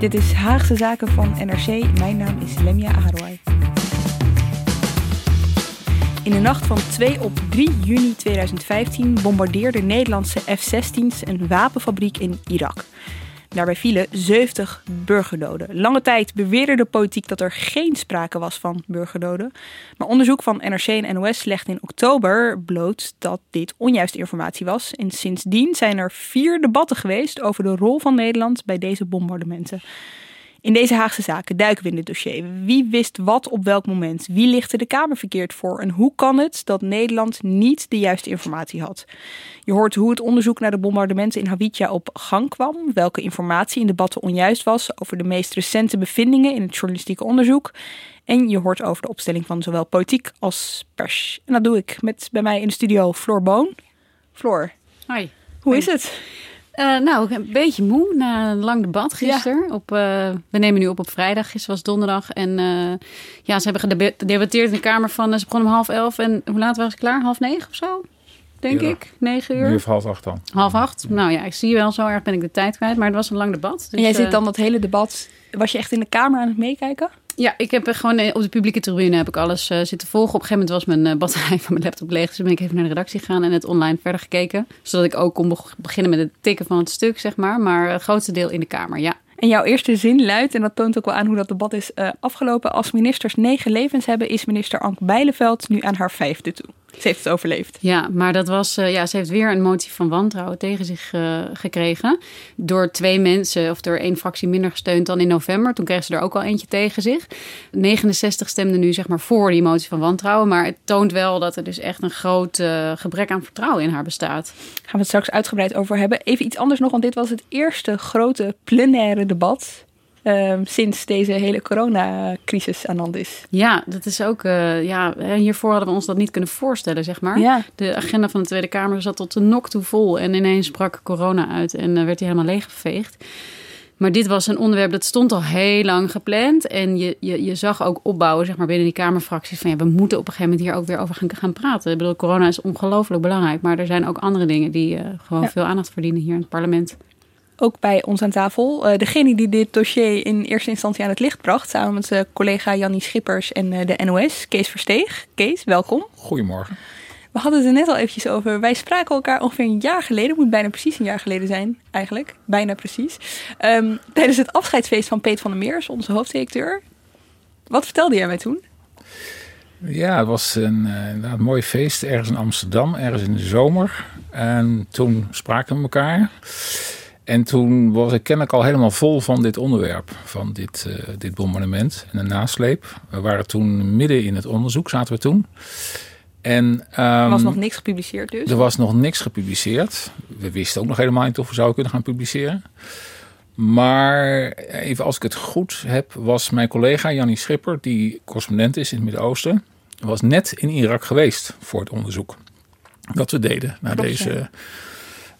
Dit is Haagse Zaken van NRC. Mijn naam is Lemia Aharwai. In de nacht van 2 op 3 juni 2015 bombardeerden Nederlandse F-16's een wapenfabriek in Irak. Daarbij vielen 70 burgerdoden. Lange tijd beweerde de politiek dat er geen sprake was van burgerdoden. Maar onderzoek van NRC en NOS legde in oktober bloot dat dit onjuiste informatie was. En sindsdien zijn er vier debatten geweest over de rol van Nederland bij deze bombardementen. In deze Haagse zaken duiken we in dit dossier. Wie wist wat op welk moment? Wie lichtte de Kamer verkeerd voor? En hoe kan het dat Nederland niet de juiste informatie had? Je hoort hoe het onderzoek naar de bombardementen in Hawija op gang kwam, welke informatie in debatten onjuist was over de meest recente bevindingen in het journalistieke onderzoek. En je hoort over de opstelling van zowel politiek als pers. En dat doe ik met bij mij in de studio Floor Boon. Floor, Hoi. hoe is het? Uh, nou, een beetje moe na een lang debat gisteren. Op, uh, we nemen nu op op vrijdag, gisteren was donderdag. En uh, ja, ze hebben gedebatteerd in de Kamer van... ze begonnen om half elf en hoe laat waren ze klaar? Half negen of zo? Denk Ja. ik, negen uur. Nu of half acht dan. Half acht. Nou ja, ik zie wel, zo erg ben ik de tijd kwijt. Maar het was een lang debat. Dus, en jij zit eh, dan dat hele debat. Was je echt in de Kamer aan het meekijken? Ja, ik heb gewoon eh, op de publieke tribune heb ik alles eh, zitten volgen. Op een gegeven moment was mijn eh, batterij van mijn laptop leeg. Dus ben ik even naar de redactie gegaan en het online verder gekeken. Zodat ik ook kon beg- beginnen met het tikken van het stuk, zeg maar. Maar het grootste deel in de Kamer, ja. En jouw eerste zin luidt, en dat toont ook wel aan hoe dat debat is afgelopen. Als ministers negen levens hebben, is minister Ank Bijleveld nu aan haar vijfde toe. Ze heeft het overleefd. Ja, maar dat was, eh, ja, ze heeft weer een motie van wantrouwen tegen zich eh, gekregen. Door twee mensen, of door één fractie minder gesteund dan in november. Toen kreeg ze er ook al eentje tegen zich. 69 stemden nu zeg maar voor die motie van wantrouwen. Maar het toont wel dat er dus echt een groot eh, gebrek aan vertrouwen in haar bestaat. Gaan we het straks uitgebreid over hebben. Even iets anders nog, want dit was het eerste grote plenaire debat. Ehm, sinds deze hele coronacrisis aan de hand is. Ja, dat is ook. eh, ja, hiervoor hadden we ons dat niet kunnen voorstellen, zeg maar. Ja. De agenda van de Tweede Kamer zat tot de nok toe vol. En ineens brak corona uit en eh, werd hij helemaal leeggeveegd. Maar dit was een onderwerp dat stond al heel lang gepland. En je, je, je zag ook opbouwen zeg maar, binnen die Kamerfracties. Van ja, we moeten op een gegeven moment hier ook weer over gaan, gaan praten. Ik bedoel, corona is ongelooflijk belangrijk. Maar er zijn ook andere dingen die eh, gewoon Ja. veel aandacht verdienen hier in het parlement. Ook bij ons aan tafel. eh, degene die dit dossier in eerste instantie aan het licht bracht. Samen met zijn collega Jannie Schippers en eh, de NOS. Kees Versteeg. Kees, welkom. Goedemorgen. We hadden het er net al eventjes over. Wij spraken elkaar ongeveer een jaar geleden. Het moet bijna precies een jaar geleden zijn, eigenlijk. Bijna precies. Ehm, tijdens het afscheidsfeest van Peet van der Meers, onze hoofddirecteur. Wat vertelde jij mij toen? Ja, het was een, eh, een mooi feest ergens in Amsterdam, ergens in de zomer. En toen spraken we elkaar. En toen was ik kennelijk al helemaal vol van dit onderwerp, van dit, eh, dit bombardement en de nasleep. We waren toen midden in het onderzoek, zaten we toen. En, Er ehm, was nog niks gepubliceerd dus. Er was nog niks gepubliceerd. We wisten ook nog helemaal niet of we zouden kunnen gaan publiceren. Maar even als ik het goed heb, was mijn collega Jannie Schipper, die correspondent is in het Midden-Oosten, was net in Irak geweest voor het onderzoek dat we deden naar Klopt, deze,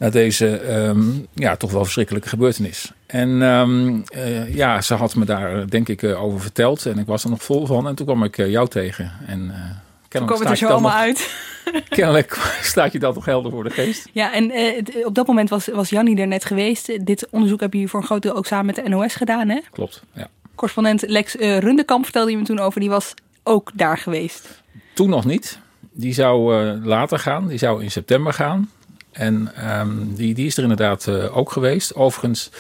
naar deze ehm, ja, toch wel verschrikkelijke gebeurtenis. En ehm, eh, ja, ze had me daar eh, denk ik eh, over verteld en ik was er nog vol van. En toen kwam ik jou tegen. En uh, Toen kwam het er zo allemaal uit. Kennelijk staat je dat nog helder voor de geest. Ja, en eh, op dat moment was, was Jannie er net geweest. Dit onderzoek heb je voor een groot deel ook samen met de NOS gedaan, hè? Klopt, ja. Correspondent Lex eh, Rundekamp vertelde je me toen over. Die was ook daar geweest. Toen nog niet. Die zou later gaan. Die zou in september gaan. En ehm, die, die is er inderdaad eh, ook geweest. Overigens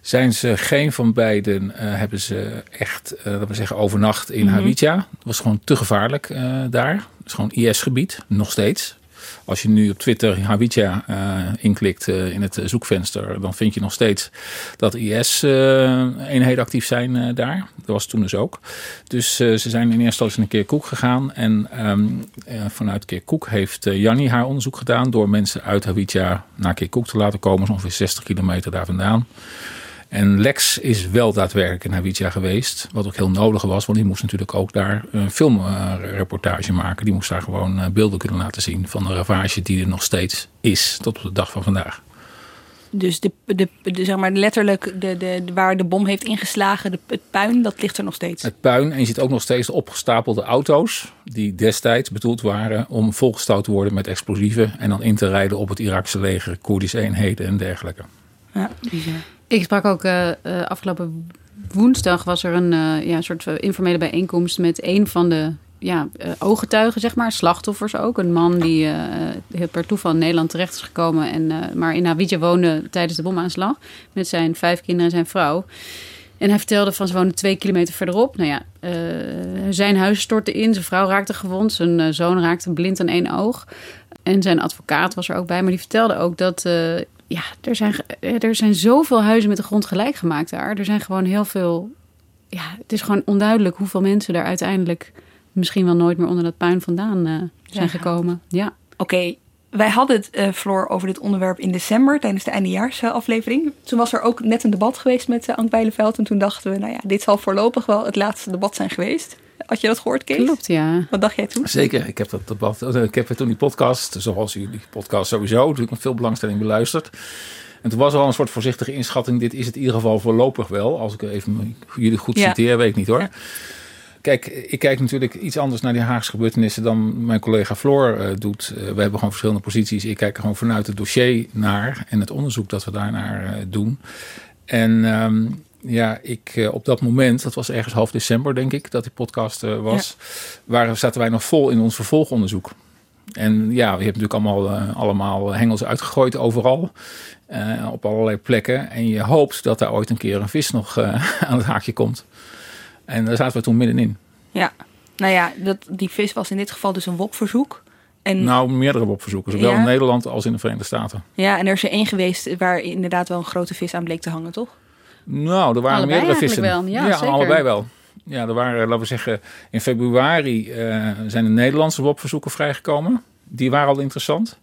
zijn ze geen van beiden eh, hebben ze echt, laten we zeggen, overnacht in. Hawija. Het was gewoon te gevaarlijk daar. Het is gewoon IS-gebied, nog steeds. Als je nu op Twitter Hawija eh, inklikt eh, in het eh, zoekvenster, dan vind je nog steeds dat IS-eenheden actief zijn daar. Dat was toen dus ook. Dus ze zijn in eerste instantie naar Kirkuk gegaan. En eh, vanuit Kirkuk heeft Janni haar onderzoek gedaan door mensen uit Hawija naar Kirkuk te laten komen. zo ongeveer 60 kilometer daar vandaan. En Lex is wel daadwerkelijk in Hawija geweest. Wat ook heel nodig was, want die moest natuurlijk ook daar een filmreportage maken. Die moest daar gewoon beelden kunnen laten zien van de ravage die er nog steeds is tot op de dag van vandaag. Dus de, de, de, zeg maar letterlijk de, de, waar de bom heeft ingeslagen, de, het puin, dat ligt er nog steeds. Het puin. En je ziet ook nog steeds de opgestapelde auto's. Die destijds bedoeld waren om volgestouwd te worden met explosieven. En dan in te rijden op het Iraakse leger, Koerdische eenheden en dergelijke. Ja, bizar. Ik sprak ook uh, afgelopen woensdag was er een uh, ja, soort informele bijeenkomst met een van de ja, ooggetuigen, zeg maar, slachtoffers ook. Een man die uh, per toeval in Nederland terecht is gekomen, en, maar in Hawija woonde tijdens de bomaanslag met zijn vijf kinderen en zijn vrouw. En hij vertelde van ze wonen twee kilometer verderop. Nou ja, zijn huis stortte in, zijn vrouw raakte gewond, zijn zoon raakte blind aan één oog. En zijn advocaat was er ook bij, maar die vertelde ook dat ja, er, zijn, er zijn zoveel huizen met de grond gelijk gemaakt daar. Er zijn gewoon heel veel. Ja, het is gewoon onduidelijk hoeveel mensen daar uiteindelijk misschien wel nooit meer onder dat puin vandaan uh, zijn ja. gekomen. Ja. Oké, okay. wij hadden het, uh, Floor, over dit onderwerp in december tijdens de eindejaarsaflevering. Toen was er ook net een debat geweest met uh, Ank Bijleveld. En toen dachten we, nou ja, dit zal voorlopig wel het laatste debat zijn geweest. Had je dat gehoord, Kees? Klopt, ja. Wat dacht jij toen? Zeker, ik heb dat debat, ik heb toen die podcast, zoals jullie podcast sowieso, natuurlijk met veel belangstelling beluisterd. En toen was er al een soort voorzichtige inschatting. Dit is het in ieder geval voorlopig wel. Als ik even jullie goed ja. citeer, weet ik niet hoor. Ja. Kijk, ik kijk natuurlijk iets anders naar die Haagse gebeurtenissen dan mijn collega Floor uh, doet. Uh, we hebben gewoon verschillende posities. Ik kijk er gewoon vanuit het dossier naar en het onderzoek dat we daarnaar uh, doen. En um, ja, ik op dat moment, dat was ergens half december denk ik, dat die podcast was, ja. waren, zaten wij nog vol in ons vervolgonderzoek. En ja, je hebt natuurlijk allemaal, allemaal hengels uitgegooid overal. Uh, op allerlei plekken. En je hoopt dat daar ooit een keer een vis nog uh, aan het haakje komt. En daar zaten we toen middenin. Ja, nou ja, dat, die vis was in dit geval dus een WOP-verzoek. En, nou, meerdere WOP-verzoeken, zowel ja. in Nederland als in de Verenigde Staten. Ja, en er is er één geweest waar inderdaad wel een grote vis aan bleek te hangen, toch? Nou, er waren allebei meerdere vissen. Wel. Ja, ja zeker. allebei wel. Ja, er waren, laten we zeggen, in februari uh, zijn de Nederlandse WOP-verzoeken vrijgekomen. Die waren al interessant.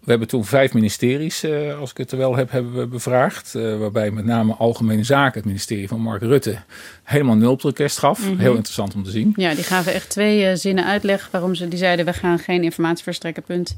We hebben toen vijf ministeries, uh, als ik het er wel heb, hebben we bevraagd. Uh, waarbij met name Algemene Zaken, het ministerie van Mark Rutte, helemaal nul op het request gaf. Mm -hmm. Heel interessant om te zien. Ja, die gaven echt twee zinnen uitleg waarom ze die zeiden: we gaan geen informatie verstrekken, punt.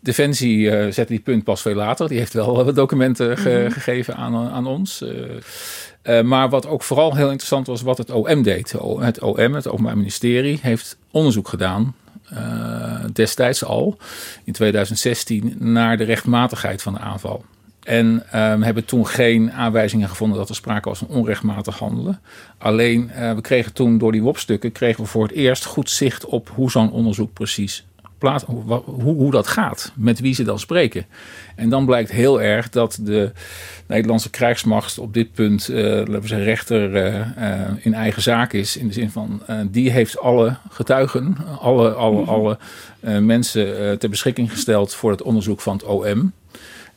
Defensie uh, zette die punt pas veel later. Die heeft wel documenten ge -hmm. gegeven aan, aan ons. Uh, maar wat ook vooral heel interessant was, wat het OM deed. Het OM, het Openbaar Ministerie, heeft onderzoek gedaan uh, destijds al, in 2016, naar de rechtmatigheid van de aanval. En um, hebben toen geen aanwijzingen gevonden dat er sprake was van onrechtmatig handelen. Alleen, uh, we kregen toen door die WOP-stukken kregen we voor het eerst goed zicht op hoe zo'n onderzoek precies plaats, hoe, hoe, dat gaat, met wie ze dan spreken. En dan blijkt heel erg dat de Nederlandse krijgsmacht op dit punt, uh, laten we zeggen, rechter uh, uh, in eigen zaak is. In de zin van, die heeft alle getuigen, alle, alle, alle mensen ter beschikking gesteld voor het onderzoek van het OM.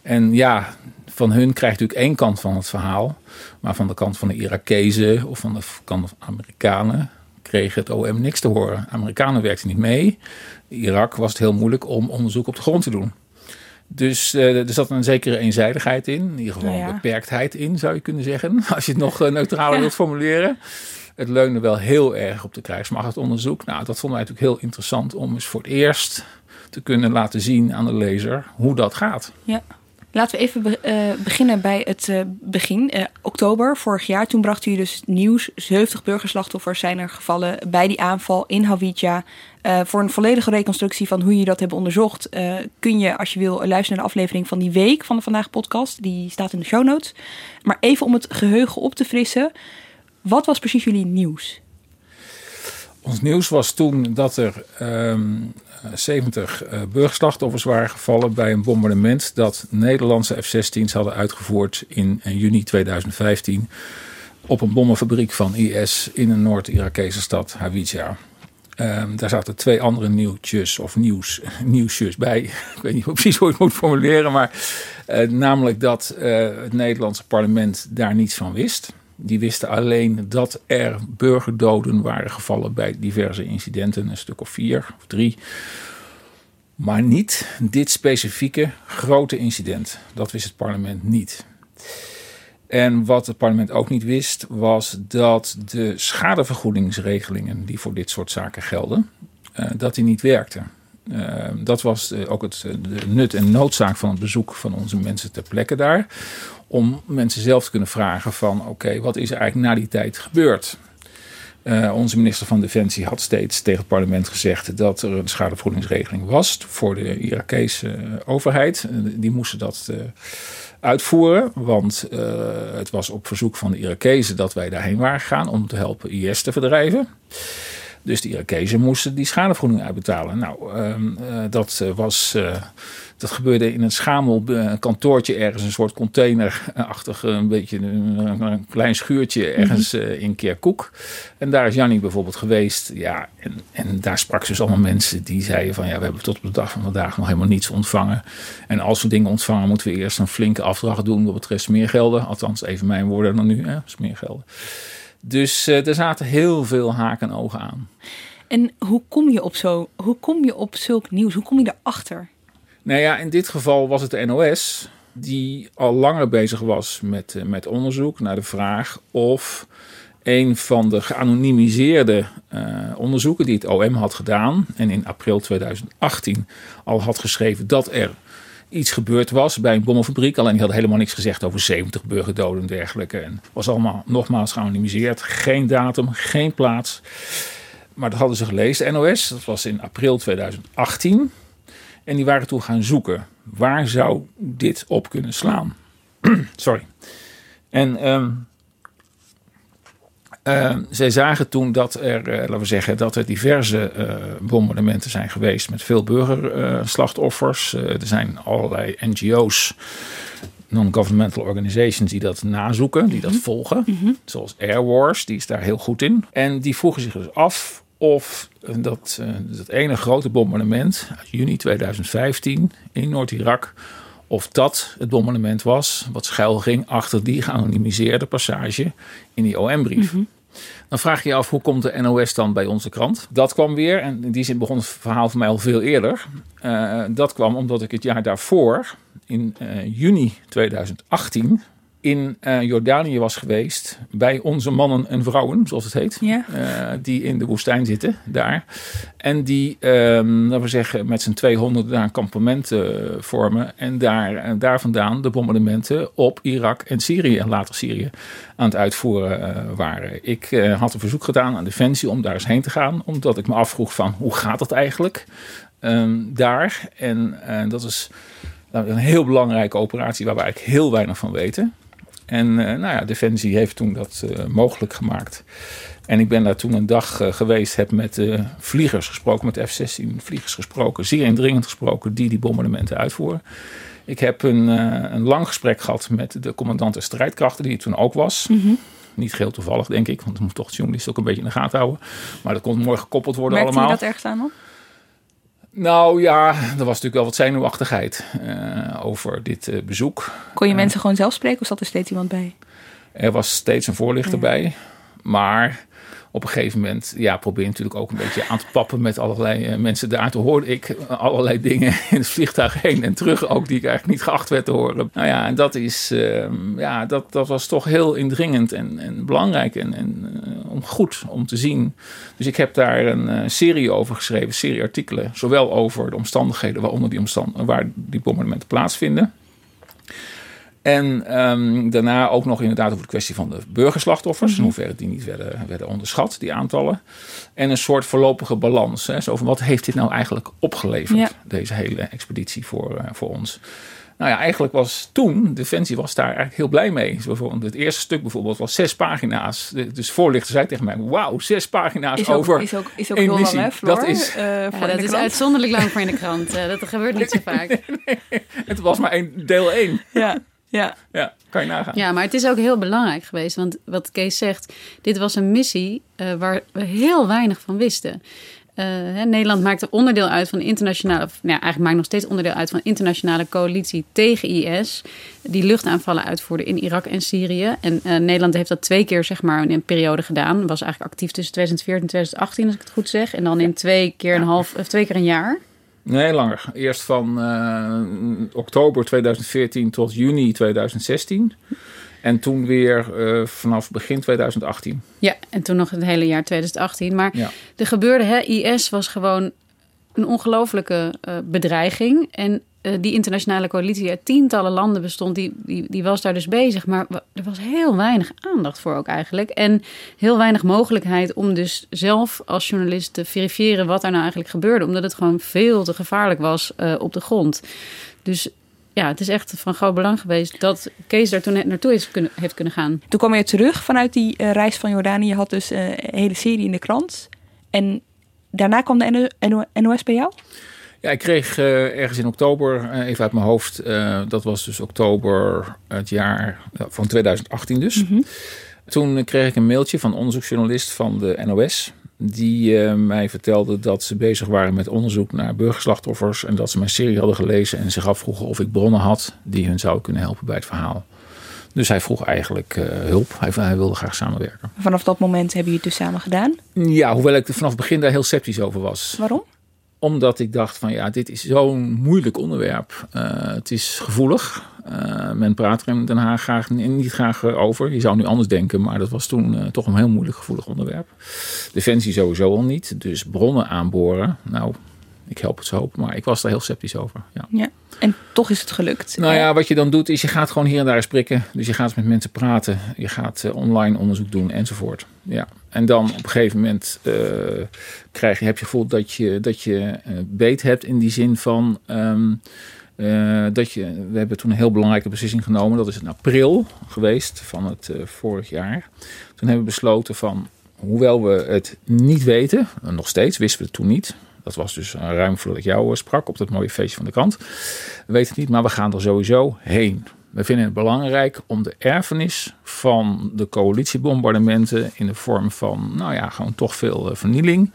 En ja, van hun krijgt natuurlijk één kant van het verhaal. Maar van de kant van de Irakezen of van de kant van de Amerikanen kreeg het OM niks te horen. Amerikanen werkten niet mee. Irak was het heel moeilijk om onderzoek op de grond te doen. Dus uh, er zat een zekere eenzijdigheid in. In ieder geval ja. beperktheid in, zou je kunnen zeggen. Als je het nog neutraler ja. wilt formuleren. Het leunde wel heel erg op de krijgsmachtonderzoek. Nou, dat vonden wij natuurlijk heel interessant om eens voor het eerst te kunnen laten zien aan de lezer hoe dat gaat. Ja. Laten we even be uh, beginnen bij het uh, begin. Uh, oktober vorig jaar, toen bracht u dus nieuws. 70 burgerslachtoffers zijn er gevallen bij die aanval in Hawija. voor een volledige reconstructie van hoe je dat hebt onderzocht... kun je, als je wil, luisteren naar de aflevering van die week van de Vandaag podcast. Die staat in de show notes. Maar even om het geheugen op te frissen. Wat was precies jullie nieuws? Ons nieuws was toen dat er um, 70 uh, burgerslachtoffers waren gevallen bij een bombardement dat Nederlandse F-16's hadden uitgevoerd in uh, juni 2015 op een bommenfabriek van IS in een Noord-Irakese stad Hawija. Um, daar zaten twee andere nieuwtjes of nieuws, nieuwsjes bij. Ik weet niet precies hoe ik het moet formuleren, maar uh, namelijk dat het Nederlandse parlement daar niets van wist. Die wisten alleen dat er burgerdoden waren gevallen bij diverse incidenten, een stuk of vier of drie. Maar niet dit specifieke grote incident. Dat wist het parlement niet. En wat het parlement ook niet wist, was dat de schadevergoedingsregelingen die voor dit soort zaken gelden, uh, dat die niet werkten. Uh, dat was uh, ook het de nut en noodzaak van het bezoek van onze mensen ter plekke daar. Om mensen zelf te kunnen vragen van oké, wat is er eigenlijk na die tijd gebeurd? Uh, onze minister van Defensie had steeds tegen het parlement gezegd dat er een schadevergoedingsregeling was voor de Irakese overheid. die moesten dat uitvoeren. Want het was op verzoek van de Irakezen dat wij daarheen waren gegaan om te helpen IS te verdrijven. Dus de Irakezen moesten die schadevergoeding uitbetalen. Nou, uh, uh, dat was. dat gebeurde in een schamel kantoortje ergens, een soort containerachtig, een beetje een, een klein schuurtje ergens mm -hmm. in Kirkuk. En daar is Jannie bijvoorbeeld geweest. Ja, en, en daar sprak ze dus allemaal mensen die zeiden van ja, we hebben tot op de dag van vandaag nog helemaal niets ontvangen. En als we dingen ontvangen, moeten we eerst een flinke afdracht doen wat betreft smeergelden. Althans, even mijn woorden dan nu, hè, smeergelden. Dus uh, er zaten heel veel haken en ogen aan. En hoe kom je op, zo, hoe kom je op zulk nieuws? Hoe kom je erachter? Nou ja, in dit geval was het de NOS die al langer bezig was met, uh, met onderzoek naar de vraag of een van de geanonimiseerde uh, onderzoeken die het OM had gedaan en in april 2018 al had geschreven dat er iets gebeurd was bij een bommenfabriek. Alleen die had helemaal niks gezegd over 70 burgerdoden en dergelijke. En was allemaal nogmaals geanonimiseerd. Geen datum, geen plaats. Maar dat hadden ze gelezen, NOS. Dat was in april 2018. En die waren toen gaan zoeken. Waar zou dit op kunnen slaan? Sorry. En um, uh, zij zagen toen dat er, uh, laten we zeggen, dat er diverse uh, bombardementen zijn geweest met veel burgerslachtoffers. er zijn allerlei NGO's, non-governmental organizations, die dat nazoeken, die dat volgen. Mm -hmm. Zoals Air Wars, die is daar heel goed in. En die vroegen zich dus af of dat, dat ene grote bombardement uit juni 2015 in Noord-Irak of dat het bombardement was wat schuil ging achter die geanonimiseerde passage in die OM-brief. Mm -hmm. Dan vraag je je af, hoe komt de NOS dan bij onze krant? Dat kwam weer, en in die zin begon het verhaal voor mij al veel eerder. Uh, dat kwam omdat ik het jaar daarvoor, in uh, juni 2018, in uh, Jordanië was geweest bij onze mannen en vrouwen, zoals het heet, ja. uh, die in de woestijn zitten daar. En die, um, laten we zeggen, met z'n 200 daar een kampement uh, vormen. En daar, daar vandaan de bombardementen op Irak en Syrië, en later Syrië, aan het uitvoeren waren. Ik had een verzoek gedaan aan Defensie om daar eens heen te gaan, omdat ik me afvroeg van hoe gaat dat eigenlijk um, daar? En dat is een heel belangrijke operatie waar we eigenlijk heel weinig van weten. En uh, nou ja, Defensie heeft toen dat uh, mogelijk gemaakt. En ik ben daar toen een dag uh, geweest, heb met vliegers gesproken, met F-16 vliegers gesproken, zeer indringend gesproken, die die bombardementen uitvoeren. Ik heb een, een lang gesprek gehad met de commandant der strijdkrachten, die toen ook was. Mhm. Mm -hmm. Niet geheel toevallig, denk ik, want dan moet toch de journalist ook een beetje in de gaten houden. Maar dat kon mooi gekoppeld worden Merkte allemaal. je dat ergens aan dan? Nou ja, er was natuurlijk wel wat zenuwachtigheid uh, over dit uh, bezoek. Kon je uh, mensen gewoon zelf spreken of zat er steeds iemand bij? Er was steeds een voorlichter ja. bij. Maar op een gegeven moment ja, probeer je natuurlijk ook een beetje aan te pappen met allerlei mensen daar. Toen hoorde ik allerlei dingen in het vliegtuig heen en terug ook die ik eigenlijk niet geacht werd te horen. Nou ja, en dat, is, ja, dat, dat was toch heel indringend en, en belangrijk en, en goed om te zien. Dus ik heb daar een uh, serie over geschreven, serie artikelen. Zowel over de omstandigheden waaronder die, omstand waar die bombardementen plaatsvinden. En um, daarna ook nog inderdaad over de kwestie van de burgerslachtoffers. Mm -hmm. In hoeverre die niet werden, werden onderschat, die aantallen. En een soort voorlopige balans. Hè, zo van wat heeft dit nou eigenlijk opgeleverd, ja. deze hele expeditie voor, uh, voor ons. Nou ja, eigenlijk was toen, Defensie was daar eigenlijk heel blij mee. Zo het eerste stuk bijvoorbeeld was zes pagina's. Dus voorlichter zei tegen mij, wauw, zes pagina's is ook, over is ook, is ook heel lang, hè, Floor? Dat is, uh, ja, dat is uitzonderlijk lang voor in de krant. Uh, dat gebeurt niet zo vaak. nee, nee. Het was maar één, deel één. Ja, ja. ja, kan je nagaan. Ja, maar het is ook heel belangrijk geweest. Want wat Kees zegt, dit was een missie uh, waar we heel weinig van wisten. Uh, hè, Nederland maakte onderdeel uit van de internationale, of, nou ja, eigenlijk maakt nog steeds onderdeel uit van de internationale coalitie tegen IS, die luchtaanvallen uitvoerde in Irak en Syrië. En uh, Nederland heeft dat twee keer zeg maar in een periode gedaan. Was eigenlijk actief tussen 2014 en 2018, als ik het goed zeg. En dan in twee keer een half, of twee keer een jaar. Nee, langer. Eerst van uh, oktober 2014 tot juni 2016. En toen weer uh, vanaf begin 2018. Ja, en toen nog het hele jaar 2018. Maar Ja. er gebeurde, hè, IS was gewoon een ongelofelijke eh, bedreiging. En eh, die internationale coalitie uit tientallen landen bestond, die, die, die was daar dus bezig. Maar er was heel weinig aandacht voor ook eigenlijk. En heel weinig mogelijkheid om dus zelf als journalist te verifiëren wat daar nou eigenlijk gebeurde. Omdat het gewoon veel te gevaarlijk was eh, op de grond. Dus ja, het is echt van groot belang geweest dat Kees daar toen naartoe is kunnen, heeft kunnen gaan. Toen kwam je terug vanuit die eh, reis van Jordanië. Je had dus eh, een hele serie in de krant. En daarna kwam de NO- NO- NOS bij jou? Ja, ik kreeg eh, ergens in oktober, even uit mijn hoofd, eh, dat was dus oktober het jaar ja, van 2018 dus. Toen kreeg ik een mailtje van een onderzoeksjournalist van de NOS. Die eh, mij vertelde dat ze bezig waren met onderzoek naar burgerslachtoffers. En dat ze mijn serie hadden gelezen en zich afvroegen of ik bronnen had die hun zouden kunnen helpen bij het verhaal. Dus hij vroeg eigenlijk eh, hulp. Hij, hij wilde graag samenwerken. Vanaf dat moment hebben jullie het dus samen gedaan. Ja, hoewel ik er vanaf het begin daar heel sceptisch over was. Waarom? Omdat ik dacht van ja, dit is zo'n moeilijk onderwerp. Eh, het is gevoelig. Eh, men praat er in Den Haag graag, niet graag over. Je zou nu anders denken, maar dat was toen eh, toch een heel moeilijk gevoelig onderwerp. Defensie sowieso al niet. Dus bronnen aanboren. Nou, ik help het zo hoop, maar ik was daar heel sceptisch over. Ja. Ja. En toch is het gelukt. Nou ja, wat je dan doet is je gaat gewoon hier en daar eens prikken. Dus je gaat met mensen praten. Je gaat eh, online onderzoek doen enzovoort. Ja. En dan op een gegeven moment eh, krijg je, heb je gevoel dat je, dat je beet hebt in die zin van... ehm, eh, dat je, we hebben toen een heel belangrijke beslissing genomen. Dat is in april geweest van het eh, vorig jaar. Toen hebben we besloten van, hoewel we het niet weten, en nog steeds wisten we het toen niet. Dat was dus eh, ruim voordat ik jou sprak op dat mooie feestje van de krant. We weten het niet, maar we gaan er sowieso heen. We vinden het belangrijk om de erfenis van de coalitiebombardementen in de vorm van, nou ja, gewoon toch veel eh, vernieling.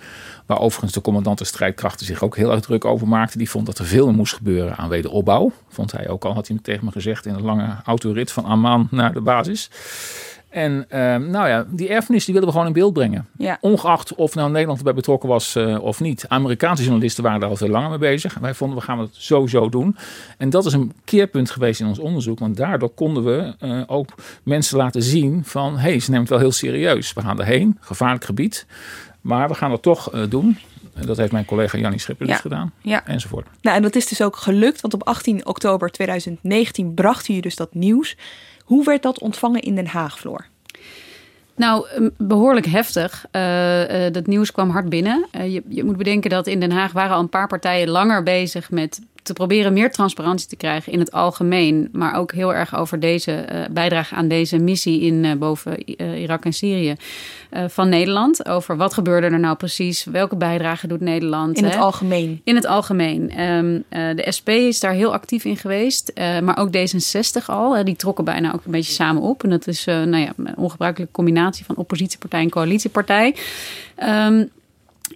Waar overigens de commandant de strijdkrachten zich ook heel erg druk over maakte. Die vond dat er veel moest gebeuren aan wederopbouw. Vond hij ook al, had hij tegen me gezegd in een lange autorit van Amman naar de basis. En eh, nou ja, die erfenis die willen we gewoon in beeld brengen. Ja. Ongeacht of nou Nederland erbij betrokken was eh, of niet. Amerikaanse journalisten waren daar al veel langer mee bezig. Wij vonden we gaan het sowieso doen. En dat is een keerpunt geweest in ons onderzoek. Want daardoor konden we eh, ook mensen laten zien van... hé, hey, ze nemen het wel heel serieus. We gaan erheen, gevaarlijk gebied. Maar we gaan het toch eh, doen. Dat heeft mijn collega Jannie Schipper Ja. dus gedaan. Ja. Enzovoort. Nou, en dat is dus ook gelukt, want op 18 oktober 2019 bracht u dus dat nieuws. Hoe werd dat ontvangen in Den Haag, Floor? Nou, behoorlijk heftig. Eh, eh, dat nieuws kwam hard binnen. Eh, je, je moet bedenken dat in Den Haag waren al een paar partijen langer bezig met te proberen meer transparantie te krijgen in het algemeen. Maar ook heel erg over deze eh, bijdrage aan deze missie in eh, boven eh, Irak en Syrië van Nederland. Over wat gebeurde er nou precies? Welke bijdrage doet Nederland? In het algemeen. In het algemeen. Eh, de SP is daar heel actief in geweest. maar ook D66 al. Die trokken bijna ook een beetje samen op. En dat is nou ja, een ongebruikelijke combinatie van oppositiepartij en coalitiepartij. Ehm,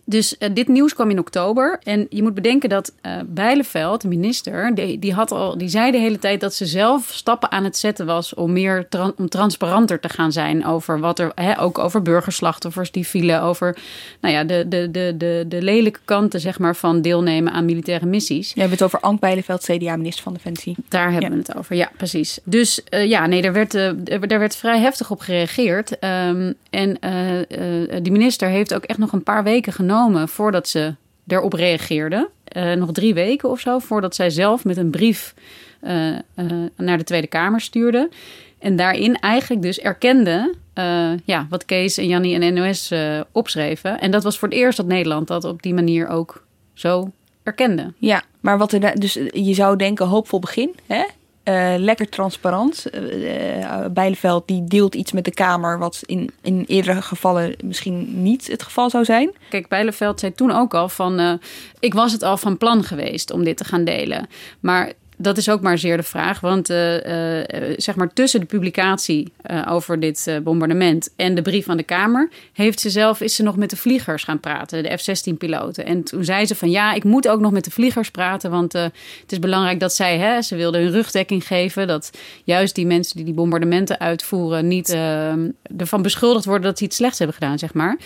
dus eh, dit nieuws kwam in oktober. En je moet bedenken dat eh Bijleveld, de minister, die, die, had al, die zei de hele tijd dat ze zelf stappen aan het zetten was om meer om transparanter te gaan zijn over wat er, hè, ook over burgerslachtoffers die vielen, over nou ja, de, de, de, de, de lelijke kanten zeg maar, van deelnemen aan militaire missies. Je hebt het over Ank Bijleveld, CDA-minister van Defensie. Daar hebben Ja. we het over, ja, precies. Dus eh, ja, nee, daar werd, daar werd vrij heftig op gereageerd. Ehm, en die minister heeft ook echt nog een paar weken genomen voordat ze erop reageerde. Eh, nog drie weken of zo, voordat zij zelf met een brief eh, eh, naar de Tweede Kamer stuurde. En daarin eigenlijk dus erkende ja, wat Kees en Jannie en NOS opschreven. En dat was voor het eerst dat Nederland dat op die manier ook zo erkende. Ja, maar wat er dus je zou denken hoopvol begin, hè? Eh, lekker transparant. Eh, Bijleveld die deelt iets met de Kamer wat in, in eerdere gevallen misschien niet het geval zou zijn. Kijk, Bijleveld zei toen ook al van... ik was het al van plan geweest om dit te gaan delen. Maar dat is ook maar zeer de vraag. Want eh, eh, zeg maar tussen de publicatie eh, over dit bombardement... en de brief aan de Kamer... heeft ze zelf, is ze nog met de vliegers gaan praten. De F-16-piloten. En toen zei ze van ja, ik moet ook nog met de vliegers praten... want het is belangrijk dat zij... Hè, ze wilden hun rugdekking geven... dat juist die mensen die die bombardementen uitvoeren... niet ervan beschuldigd worden dat ze iets slechts hebben gedaan, zeg maar...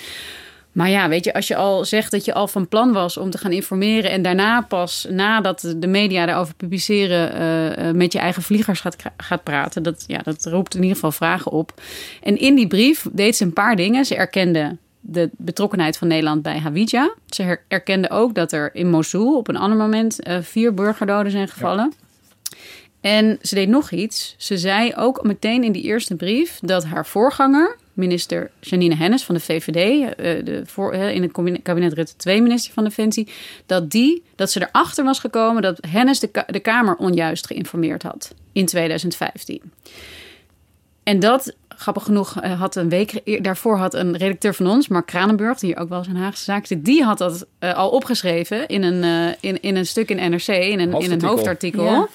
Maar ja, weet je, als je al zegt dat je al van plan was om te gaan informeren en daarna pas nadat de media daarover publiceren uh, met je eigen vliegers gaat, gaat praten, dat, ja, dat roept in ieder geval vragen op. En in die brief deed ze een paar dingen. Ze erkende de betrokkenheid van Nederland bij Hawija. Ze erkende ook dat er in Mosul op een ander moment uh, vier burgerdoden zijn gevallen. En ze deed nog iets. Ze zei ook meteen in die eerste brief dat haar voorganger, minister Janine Hennis van de VVD, uh, de voor, in het kabinet Rutte 2 minister van Defensie, dat, die, dat ze erachter was gekomen dat Hennis de, de Kamer onjuist geïnformeerd had in 2015. En dat grappig genoeg eh, had een week daarvoor had een redacteur van ons, Mark Kranenburg, die ook wel eens een Haagse zaak zit, die had dat uh, al opgeschreven in een, uh, in, in een stuk in NRC, in een, in een hoofdartikel. Ja.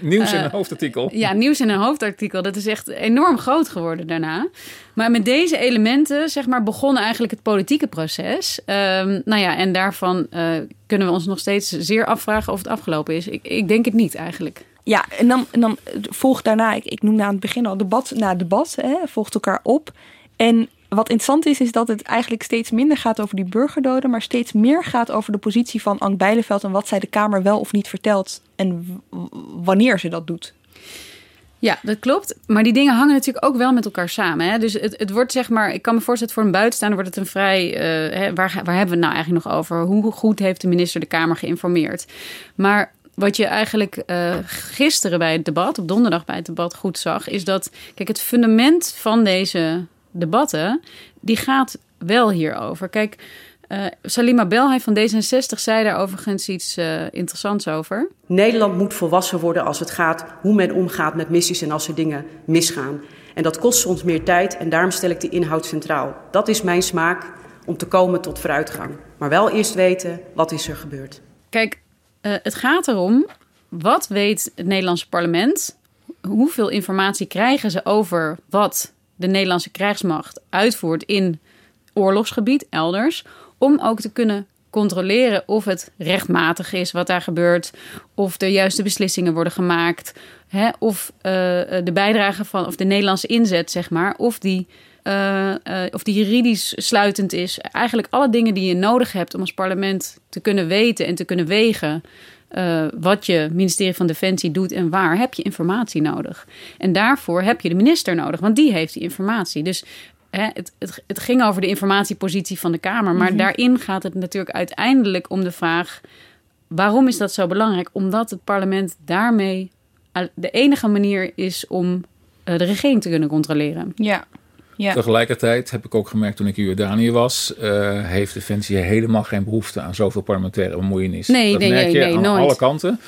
Nieuws in een hoofdartikel. Ja, nieuws in een hoofdartikel. Dat is echt enorm groot geworden daarna. Maar met deze elementen, zeg maar, begon eigenlijk het politieke proces. Um, nou ja, en daarvan kunnen we ons nog steeds zeer afvragen of het afgelopen is. Ik, ik denk het niet eigenlijk. Ja, en dan, en dan volgt daarna, ik, ik noemde aan het begin al debat na debat, hè, volgt elkaar op. En wat interessant is, is dat het eigenlijk steeds minder gaat over die burgerdoden, maar steeds meer gaat over de positie van Ank Bijleveld en wat zij de Kamer wel of niet vertelt en wanneer ze dat doet. Ja, dat klopt. Maar die dingen hangen natuurlijk ook wel met elkaar samen. Hè? Dus het, het wordt zeg maar, ik kan me voorstellen voor een buitenstaander wordt het een vrij, uh, hè, waar, waar hebben we het nou eigenlijk nog over? Hoe goed heeft de minister de Kamer geïnformeerd? Maar wat je eigenlijk uh, gisteren bij het debat, op donderdag bij het debat, goed zag, is dat, kijk, het fundament van deze debatten, die gaat wel hierover. Kijk, uh, Salima Belhay van D66 zei daar overigens iets uh, interessants over. Nederland moet volwassen worden als het gaat hoe men omgaat met missies en als er dingen misgaan. En dat kost soms meer tijd en daarom stel ik de inhoud centraal. Dat is mijn smaak om te komen tot vooruitgang. Maar wel eerst weten wat is er gebeurd. Kijk, uh, het gaat erom, wat weet het Nederlandse parlement? Hoeveel informatie krijgen ze over wat de Nederlandse krijgsmacht uitvoert in oorlogsgebied, elders, om ook te kunnen controleren of het rechtmatig is wat daar gebeurt, of de juiste beslissingen worden gemaakt, hè, of uh, de bijdrage van, of de Nederlandse inzet, zeg maar, of die uh, of die juridisch sluitend is. Eigenlijk alle dingen die je nodig hebt om als parlement te kunnen weten en te kunnen wegen. Uh, wat je ministerie van Defensie doet en waar, heb je informatie nodig. En daarvoor heb je de minister nodig, want die heeft die informatie. Dus hè, het, het, het, ging over de informatiepositie van de Kamer. Maar mm -hmm. daarin gaat het natuurlijk uiteindelijk om de vraag: waarom is dat zo belangrijk? Omdat het parlement daarmee de enige manier is om de regering te kunnen controleren. Ja. Ja. Tegelijkertijd heb ik ook gemerkt toen ik in Jordanië was, uh, heeft Defensie helemaal geen behoefte aan zoveel parlementaire bemoeienis. Nee, dat nee, merk nee, je nee, aan nooit. alle kanten.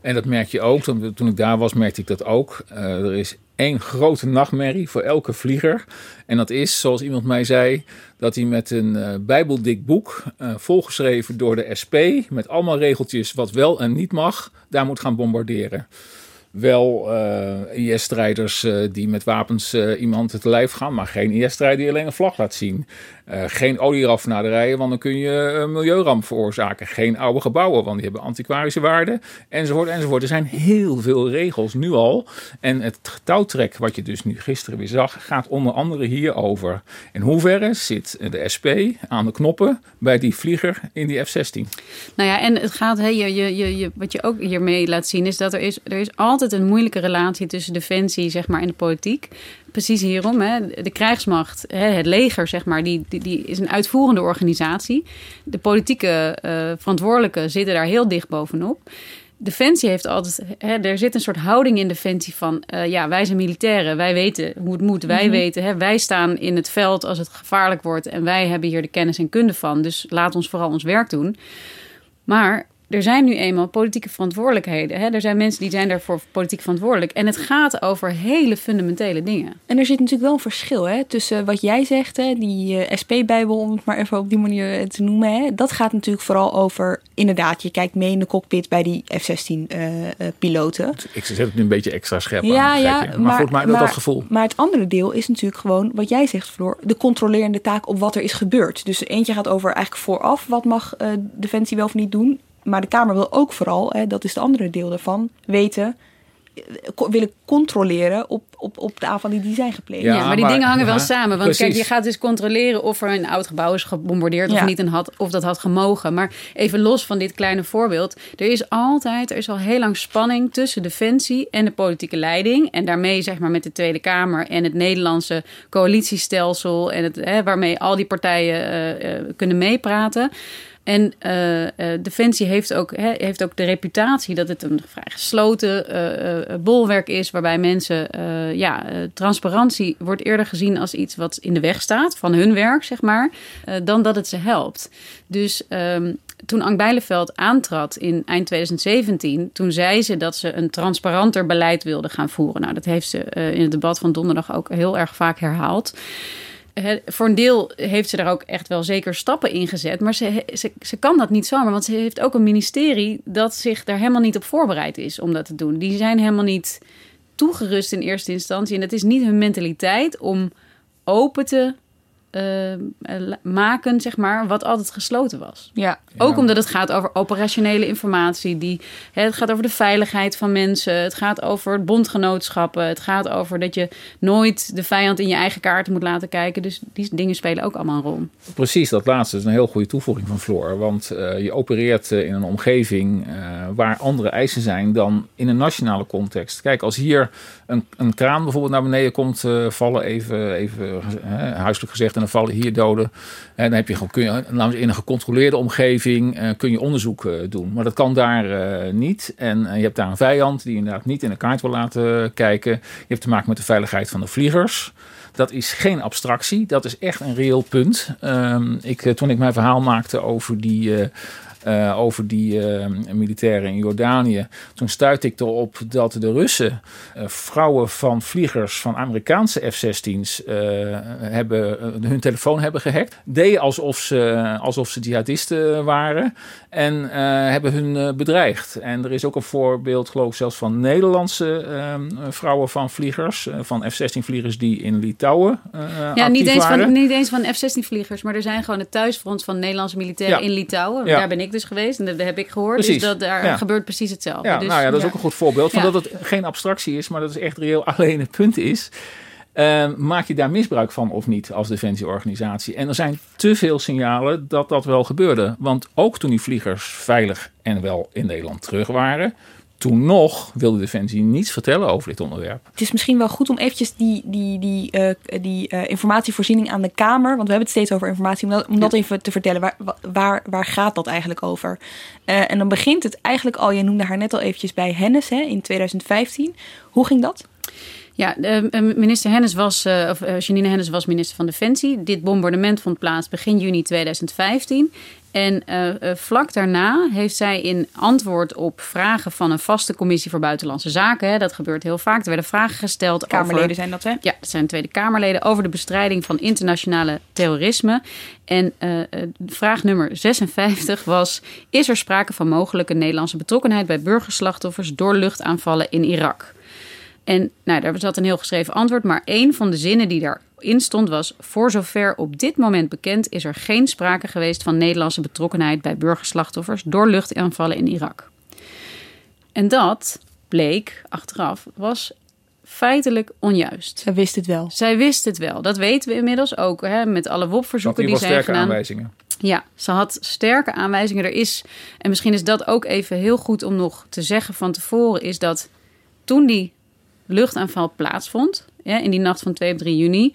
En dat merk je ook. Toen, toen ik daar was, merkte ik dat ook. Uh, er is één grote nachtmerrie voor elke vlieger. En dat is, zoals iemand mij zei, dat hij met een uh, bijbeldik boek, uh, volgeschreven door de SP, met allemaal regeltjes wat wel en niet mag, daar moet gaan bombarderen wel uh, IS-strijders uh, die met wapens uh, iemand te lijf gaan, maar geen IS-strijder die alleen een vlag laat zien. Geen olierafnaderijen, want dan kun je een milieuramp veroorzaken. Geen oude gebouwen, want die hebben antiquarische waarde, enzovoort, enzovoort. Er zijn heel veel regels nu al. En het touwtrek, wat je dus nu gisteren weer zag, gaat onder andere hierover. In hoeverre zit de SP aan de knoppen bij die vlieger in die F-16? Nou ja, en het gaat, hey, je, je, je, wat je ook hiermee laat zien, is dat er is, er is altijd een moeilijke relatie tussen defensie zeg maar, en de politiek. Precies hierom. Hè. De krijgsmacht, hè, het leger, zeg maar, die, die, die, is een uitvoerende organisatie. De politieke uh, verantwoordelijken zitten daar heel dicht bovenop. Defensie heeft altijd, hè, er zit een soort houding in Defensie van, uh, ja, wij zijn militairen, wij weten hoe het moet, wij mm -hmm. weten, hè, wij staan in het veld als het gevaarlijk wordt en wij hebben hier de kennis en kunde van, dus laat ons vooral ons werk doen. Maar er zijn nu eenmaal politieke verantwoordelijkheden. Hè? Er zijn mensen die zijn daarvoor politiek verantwoordelijk. En het gaat over hele fundamentele dingen. En er zit natuurlijk wel een verschil hè, tussen wat jij zegt, hè, die uh, SP-bijbel, om het maar even op die manier te noemen. Hè. Dat gaat natuurlijk vooral over, inderdaad, je kijkt mee in de cockpit bij die F-16-piloten. Uh, uh, Ik zet het nu een beetje extra scherp ja, aan. Ja, maar, maar goed, maar, maar dat gevoel. Maar het andere deel is natuurlijk gewoon, wat jij zegt, Floor, de controlerende taak op wat er is gebeurd. Dus eentje gaat over eigenlijk vooraf, wat mag uh, Defensie wel of niet doen. Maar de Kamer wil ook vooral, hè, dat is het andere deel daarvan, weten... willen controleren op, op, op de aanvallen die zijn gepleegd. Ja, maar die dingen hangen wel samen. Want precies. kijk, je gaat dus controleren of er een oud gebouw is gebombardeerd Ja. of niet en had, of dat had gemogen. Maar even los van dit kleine voorbeeld. Er is altijd, er is al heel lang spanning tussen Defensie en de politieke leiding. En daarmee zeg maar met de Tweede Kamer en het Nederlandse coalitiestelsel. En het, hè, waarmee al die partijen eh, eh, kunnen meepraten. En eh, eh, Defensie heeft ook, heeft ook de reputatie dat het een vrij gesloten eh, bolwerk is, waarbij mensen, ja, transparantie wordt eerder gezien als iets wat in de weg staat van hun werk, zeg maar, dan dat het ze helpt. Dus ehm, toen Ank Bijleveld aantrad in eind 2017, toen zei ze dat ze een transparanter beleid wilde gaan voeren. Nou, dat heeft ze in het debat van donderdag ook heel erg vaak herhaald. Voor een deel heeft ze daar ook echt wel zeker stappen in gezet. Maar ze, ze, kan dat niet zomaar. Want ze heeft ook een ministerie dat zich daar helemaal niet op voorbereid is om dat te doen. Die zijn helemaal niet toegerust in eerste instantie. En het is niet hun mentaliteit om open te eh, eh, maken, zeg maar, wat altijd gesloten was. Ja. Ook omdat het gaat over operationele informatie. Die, hè, het gaat over de veiligheid van mensen. Het gaat over bondgenootschappen. Het gaat over dat je nooit de vijand in je eigen kaarten moet laten kijken. Dus die dingen spelen ook allemaal een rol. Precies, dat laatste is een heel goede toevoeging van Floor. Want eh, je opereert in een omgeving eh, waar andere eisen zijn dan in een nationale context. Kijk, als hier een, een kraan bijvoorbeeld naar beneden komt eh, vallen, even, even huiselijk gezegd, en dan vallen hier doden. En dan heb je gewoon, kun je, zeggen, in een gecontroleerde omgeving eh, kun je onderzoek eh, doen. Maar dat kan daar eh, niet. En je hebt daar een vijand die inderdaad niet in de kaart wil laten kijken. Je hebt te maken met de veiligheid van de vliegers. Dat is geen abstractie, dat is echt een reëel punt. Ehm, ik, toen ik mijn verhaal maakte over die, eh, over die eh, militairen in Jordanië, toen stuitte ik erop dat de Russen eh, vrouwen van vliegers van Amerikaanse F-16's eh, hebben, eh, hun telefoon hebben gehackt. Deden alsof ze, alsof ze jihadisten waren en hebben hun bedreigd. En er is ook een voorbeeld, geloof ik, zelfs van Nederlandse ehm, vrouwen van vliegers, van F-16 vliegers die in Litouwen Ja, niet eens, waren. van, niet eens van F-16-vliegers, maar er zijn gewoon het thuisfront van Nederlandse militairen Ja. in Litouwen. Ja. Daar ben ik dus geweest en dat heb ik gehoord. Precies. Dus dat, daar Ja. gebeurt precies hetzelfde. Ja, dus, nou ja, dat is ook een goed voorbeeld van dat het geen abstractie is, maar dat het echt reëel alleen het punt is. Eh, maak je daar misbruik van of niet als defensieorganisatie? En er zijn te veel signalen dat dat wel gebeurde. Want ook toen die vliegers veilig en wel in Nederland terug waren, toen nog wilde Defensie niets vertellen over dit onderwerp. Het is misschien wel goed om eventjes die, die, die, eh, die eh, informatievoorziening aan de Kamer, want we hebben het steeds over informatie, om dat, om dat even te vertellen. Waar, waar, waar gaat dat eigenlijk over? Eh, en dan begint het eigenlijk al, je noemde haar net al eventjes bij Hennis hè, in 2015. Hoe ging dat? Ja, eh, minister Hennis was, eh, of eh, Janine Hennis was minister van Defensie. Dit bombardement vond plaats begin juni 2015. En vlak daarna heeft zij in antwoord op vragen van een vaste commissie voor buitenlandse zaken, hè, dat gebeurt heel vaak, er werden vragen gesteld Kamerleden over zijn dat, hè? ja, dat zijn Tweede Kamerleden over de bestrijding van internationale terrorisme. En eh, vraag nummer 56 was: Is er sprake van mogelijke Nederlandse betrokkenheid bij burgerslachtoffers door luchtaanvallen in Irak? En nou, daar zat een heel geschreven antwoord, maar één van de zinnen die daarin stond was: Voor zover op dit moment bekend is er geen sprake geweest van Nederlandse betrokkenheid bij burgerslachtoffers door luchtaanvallen in Irak. En dat bleek achteraf was feitelijk onjuist. Ze wist het wel. Zij wist het wel. Dat weten we inmiddels ook hè, met alle WOP-verzoeken die die zijn sterke gedaan. aanwijzingen. Ja, ze had sterke aanwijzingen. Er is, en misschien is dat ook even heel goed om nog te zeggen van tevoren, is dat toen die luchtaanval plaatsvond, in die nacht van 2 op 3 juni,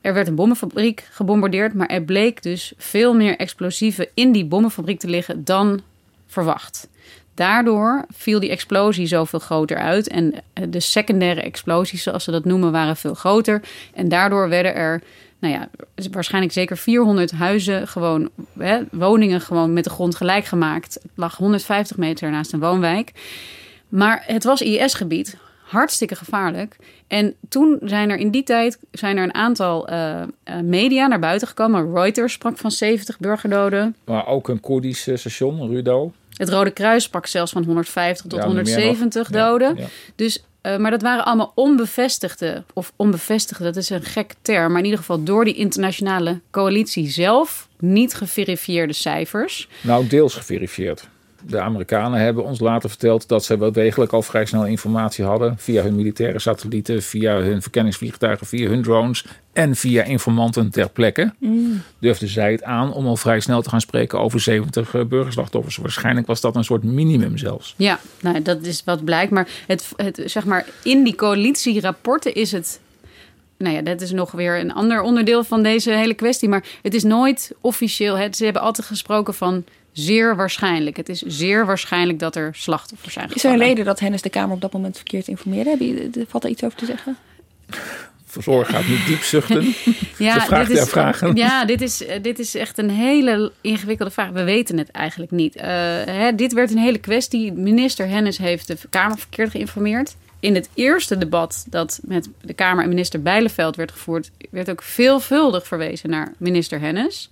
er werd een bommenfabriek gebombardeerd, maar er bleek dus veel meer explosieven in die bommenfabriek te liggen dan verwacht. Daardoor viel die explosie zoveel groter uit. En de secundaire explosies, zoals ze dat noemen, waren veel groter. En daardoor werden er, nou ja, waarschijnlijk zeker 400 huizen, gewoon hè, woningen, gewoon met de grond gelijk gemaakt. Het lag 150 meter naast een woonwijk. Maar het was IS-gebied, hartstikke gevaarlijk. En toen zijn er in die tijd zijn er een aantal eh, eh, media naar buiten gekomen. Reuters sprak van 70 burgerdoden. Maar ook een Koerdisch station, Rudo. Het Rode Kruis sprak zelfs van 150 tot Ja, niet meer 170 nog. Ja, doden. ja. Dus, eh, maar dat waren allemaal onbevestigde, of onbevestigde, dat is een gek term, maar in ieder geval door die internationale coalitie zelf niet geverifieerde cijfers. Nou, deels geverifieerd. De Amerikanen hebben ons later verteld dat ze wel degelijk al vrij snel informatie hadden. Via hun militaire satellieten, via hun verkenningsvliegtuigen, via hun drones en via informanten ter plekke. Mm. Durfden zij het aan om al vrij snel te gaan spreken over 70 uh, burgerslachtoffers. Waarschijnlijk was dat een soort minimum zelfs. Ja, nou, dat is wat blijkt. Maar, het, het, zeg maar in die coalitierapporten is het nou ja, dat is nog weer een ander onderdeel van deze hele kwestie. Maar het is nooit officieel. Hè. Ze hebben altijd gesproken van zeer waarschijnlijk. Het is zeer waarschijnlijk dat er slachtoffers zijn. Is er een reden dat Hennis de Kamer op dat moment verkeerd informeerde? Heb je, valt er iets over te zeggen? Verzorg gaat niet diep zuchten. ja, dit is, vragen. Ja, dit is, dit is echt een hele ingewikkelde vraag. We weten het eigenlijk niet. Uh, hè, dit werd een hele kwestie. Minister Hennis heeft de Kamer verkeerd geïnformeerd in het eerste debat dat met de Kamer en minister Bijleveld werd gevoerd, werd ook veelvuldig verwezen naar minister Hennis.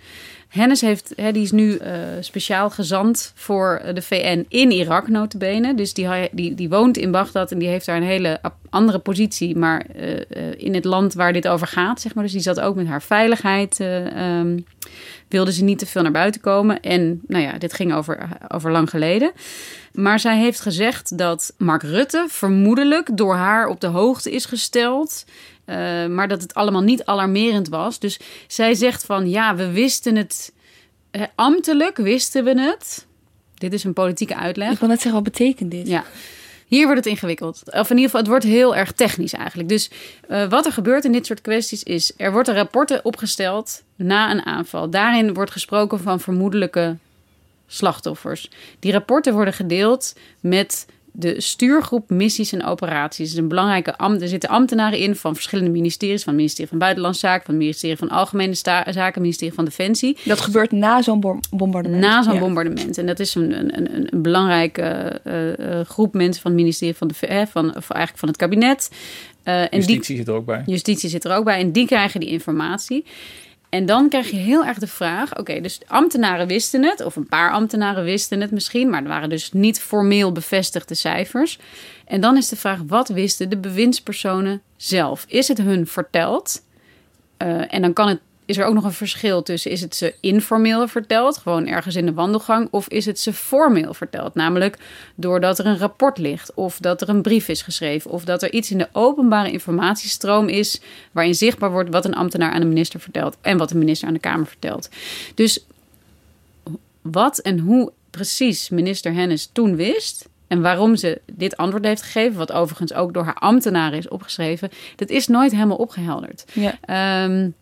Hennis heeft, hè, die is nu uh, speciaal gezant voor de VN in Irak, notabene. Dus die, die, woont in Bagdad en die heeft daar een hele andere positie, maar uh, in het land waar dit over gaat, zeg maar. Dus die zat ook met haar veiligheid, um, wilde ze niet te veel naar buiten komen. En nou ja, dit ging over, over lang geleden. Maar zij heeft gezegd dat Mark Rutte vermoedelijk door haar op de hoogte is gesteld. Uh, maar dat het allemaal niet alarmerend was. Dus zij zegt van ja, we wisten het. Uh, ambtelijk wisten we het. Dit is een politieke uitleg. Ik wil net zeggen, wat betekent dit? Ja. Hier wordt het ingewikkeld. Of in ieder geval, het wordt heel erg technisch eigenlijk. Dus uh, wat er gebeurt in dit soort kwesties is... er worden rapporten opgesteld na een aanval. Daarin wordt gesproken van vermoedelijke slachtoffers. Die rapporten worden gedeeld met de stuurgroep missies en operaties. is een belangrijke ambt. Er zitten ambtenaren in van verschillende ministeries. Van het ministerie van Buitenlandse Zaken, van het ministerie van Algemene Zaken, het ministerie van Defensie. Dat gebeurt na zo'n bombardement. Na zo'n bombardement. En dat is een, een, een, een belangrijke uh, groep mensen van het ministerie van, de, uh, van, of eigenlijk van het kabinet. en justitie zit er ook bij. Justitie zit er ook bij. En die krijgen die informatie. En dan krijg je heel erg de vraag: oké, dus ambtenaren wisten het, of een paar ambtenaren wisten het misschien, maar er waren dus niet formeel bevestigde cijfers. En dan is de vraag: wat wisten de bewindspersonen zelf? Is het hun verteld? Uh, en dan kan het is er ook nog een verschil tussen is het ze informeel verteld, gewoon ergens in de wandelgang, of is het ze formeel verteld, namelijk doordat er een rapport ligt, of dat er een brief is geschreven, of dat er iets in de openbare informatiestroom is waarin zichtbaar wordt wat een ambtenaar aan de minister vertelt en wat de minister aan de Kamer vertelt. Dus wat en hoe precies minister Hennis toen wist, en waarom ze dit antwoord heeft gegeven, wat overigens ook door haar ambtenaren is opgeschreven, dat is nooit helemaal opgehelderd. Ja. Um,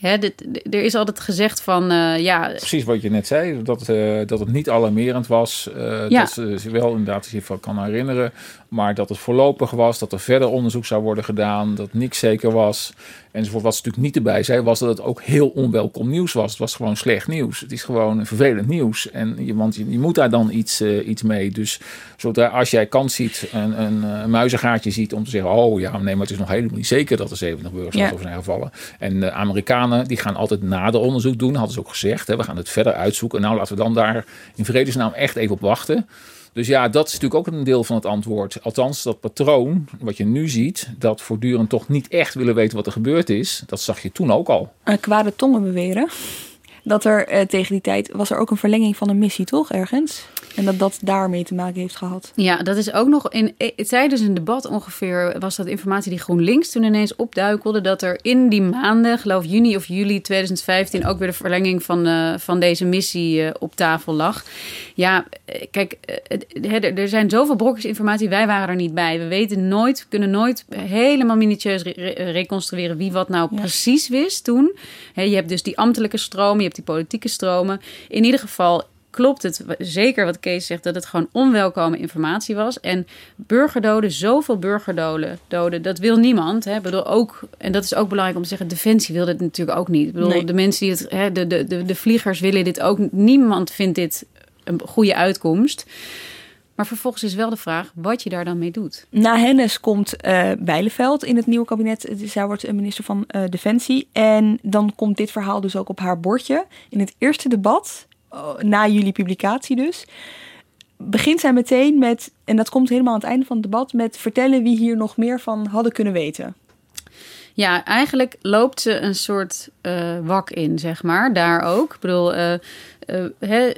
Hè, dit, er is altijd gezegd van uh, ja. Precies wat je net zei, dat, uh, dat het niet alarmerend was. Uh, ja. Dat ze wel inderdaad zich van kan herinneren. Maar dat het voorlopig was, dat er verder onderzoek zou worden gedaan, dat niks zeker was. Enzovoort. Wat ze natuurlijk niet erbij zei, was dat het ook heel onwelkom nieuws was. Het was gewoon slecht nieuws. Het is gewoon vervelend nieuws. En je, want je, je moet daar dan iets, uh, iets mee. Dus zodra als jij kans ziet, een, een, een, muizengaatje ziet om te zeggen: Oh ja, nee, maar het is nog helemaal niet zeker dat er 70 burgers zijn gevallen. En de Amerikanen die gaan altijd nader onderzoek doen, hadden ze ook gezegd. Hè, we gaan het verder uitzoeken. Nou, laten we dan daar in vredesnaam echt even op wachten. Dus ja, dat is natuurlijk ook een deel van het antwoord. Althans, dat patroon wat je nu ziet, dat voortdurend toch niet echt willen weten wat er gebeurd is, dat zag je toen ook al. Uh, kwade tongen beweren dat er uh, tegen die tijd was er ook een verlenging van een missie, toch? Ergens. En dat dat daarmee te maken heeft gehad. Ja, dat is ook nog in eh, tijdens een debat ongeveer was dat informatie die GroenLinks toen ineens opduikelde dat er in die maanden, geloof juni of juli 2015, ook weer de verlenging van, uh, van deze missie uh, op tafel lag. Ja, kijk, er zijn zoveel brokjes informatie. Wij waren er niet bij. We weten nooit, kunnen nooit helemaal minutieus re reconstrueren wie wat nou ja. precies wist toen. He, je hebt dus die ambtelijke stroom, je hebt die politieke stromen. In ieder geval klopt het zeker wat Kees zegt, dat het gewoon onwelkome informatie was. En burgerdoden, zoveel burgerdoden, doden, dat wil niemand. Hè. Bedoel, ook, en dat is ook belangrijk om te zeggen, Defensie wil dit natuurlijk ook niet. Ik bedoel, nee. de mensen die het, hè, de, de, de, de vliegers willen dit ook. Niemand vindt dit een goede uitkomst. Maar vervolgens is wel de vraag wat je daar dan mee doet. Na Hennis komt uh, Bijleveld in het nieuwe kabinet. Zij wordt minister van uh, Defensie. En dan komt dit verhaal dus ook op haar bordje. In het eerste debat, uh, na jullie publicatie dus, begint zij meteen met, en dat komt helemaal aan het einde van het debat, met vertellen wie hier nog meer van hadden kunnen weten. Ja, eigenlijk loopt ze een soort uh, wak in, zeg maar. Daar ook. Ik bedoel, uh, uh,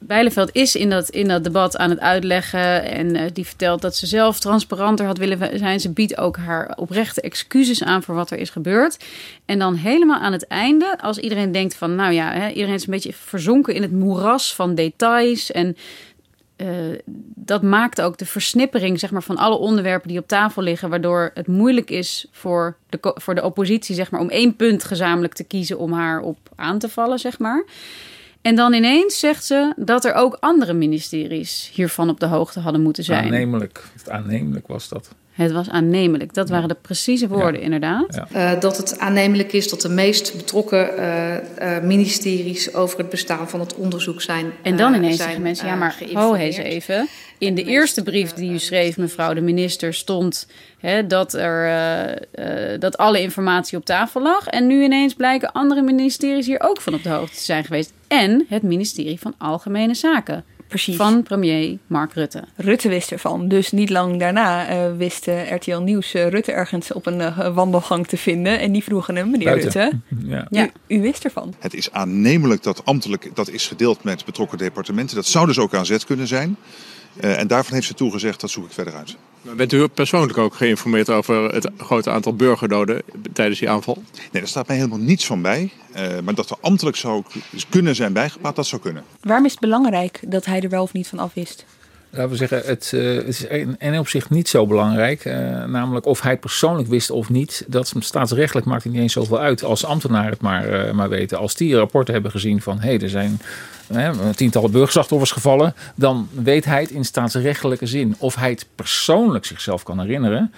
Bijleveld is in dat, in dat debat aan het uitleggen. En die vertelt dat ze zelf transparanter had willen zijn. Ze biedt ook haar oprechte excuses aan voor wat er is gebeurd. En dan helemaal aan het einde, als iedereen denkt van... nou ja, iedereen is een beetje verzonken in het moeras van details... en uh, dat maakt ook de versnippering zeg maar, van alle onderwerpen die op tafel liggen, waardoor het moeilijk is voor de, voor de oppositie zeg maar, om één punt gezamenlijk te kiezen om haar op aan te vallen. Zeg maar. En dan ineens zegt ze dat er ook andere ministeries hiervan op de hoogte hadden moeten zijn. Aannemelijk, aannemelijk was dat. Het was aannemelijk. Dat waren de precieze woorden, inderdaad. Uh, dat het aannemelijk is dat de meest betrokken uh, uh, ministeries over het bestaan van het onderzoek zijn. En dan ineens zeggen mensen: ja, maar ho, eens even. In de eerste brief die u schreef, mevrouw de minister, stond hè, dat, er, dat alle informatie op tafel lag. En nu ineens blijken andere ministeries hier ook van op de hoogte te zijn geweest. En het ministerie van Algemene Zaken. Precies. Van premier Mark Rutte. Rutte wist ervan. Dus niet lang daarna uh, wist uh, RTL Nieuws uh, Rutte ergens op een wandelgang te vinden. En die vroegen hem, meneer Buiten. Rutte, Ja. ja. U, u, wist ervan. Het is aannemelijk dat ambtelijk dat is gedeeld met betrokken departementen. Dat zou dus ook aan zet kunnen zijn. En daarvan heeft ze toegezegd, dat zoek ik verder uit. Maar bent u persoonlijk ook geïnformeerd over het grote aantal burgerdoden tijdens die aanval? Nee, daar staat mij helemaal niets van bij. Uh, maar dat er ambtelijk zou kunnen zijn bijgepraat, dat zou kunnen. Waarom is het belangrijk dat hij er wel of niet van af wist? Laten we zeggen, het, uh, het is in één opzicht niet zo belangrijk. Uh, namelijk of hij persoonlijk wist of niet. Dat staatsrechtelijk maakt niet eens zoveel uit als ambtenaren het maar, uh, maar weten. Als die rapporten hebben gezien van hé, hey, er zijn tientallen burgerslachtoffers gevallen. Dan weet hij het in staatsrechtelijke zin. Of hij het persoonlijk zichzelf kan herinneren,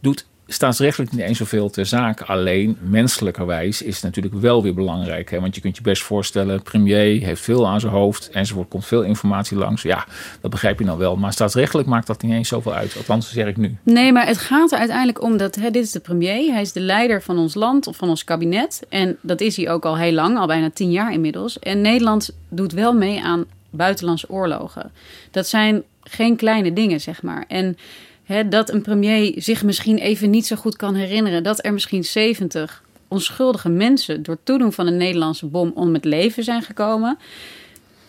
doet staatsrechtelijk niet eens zoveel ter zake. Alleen menselijkerwijs is het natuurlijk wel weer belangrijk. Hè? Want je kunt je best voorstellen, premier heeft veel aan zijn hoofd enzovoort. Komt veel informatie langs. Ja, dat begrijp je nou wel. Maar staatsrechtelijk maakt dat niet eens zoveel uit. Althans, zeg ik nu. Nee, maar het gaat er uiteindelijk om dat hè, dit is de premier. Hij is de leider van ons land of van ons kabinet. En dat is hij ook al heel lang, al bijna tien jaar inmiddels. En Nederland doet wel mee aan buitenlandse oorlogen. Dat zijn geen kleine dingen, zeg maar. En Dat een premier zich misschien even niet zo goed kan herinneren dat er misschien 70 onschuldige mensen door toedoen van een Nederlandse bom om het leven zijn gekomen.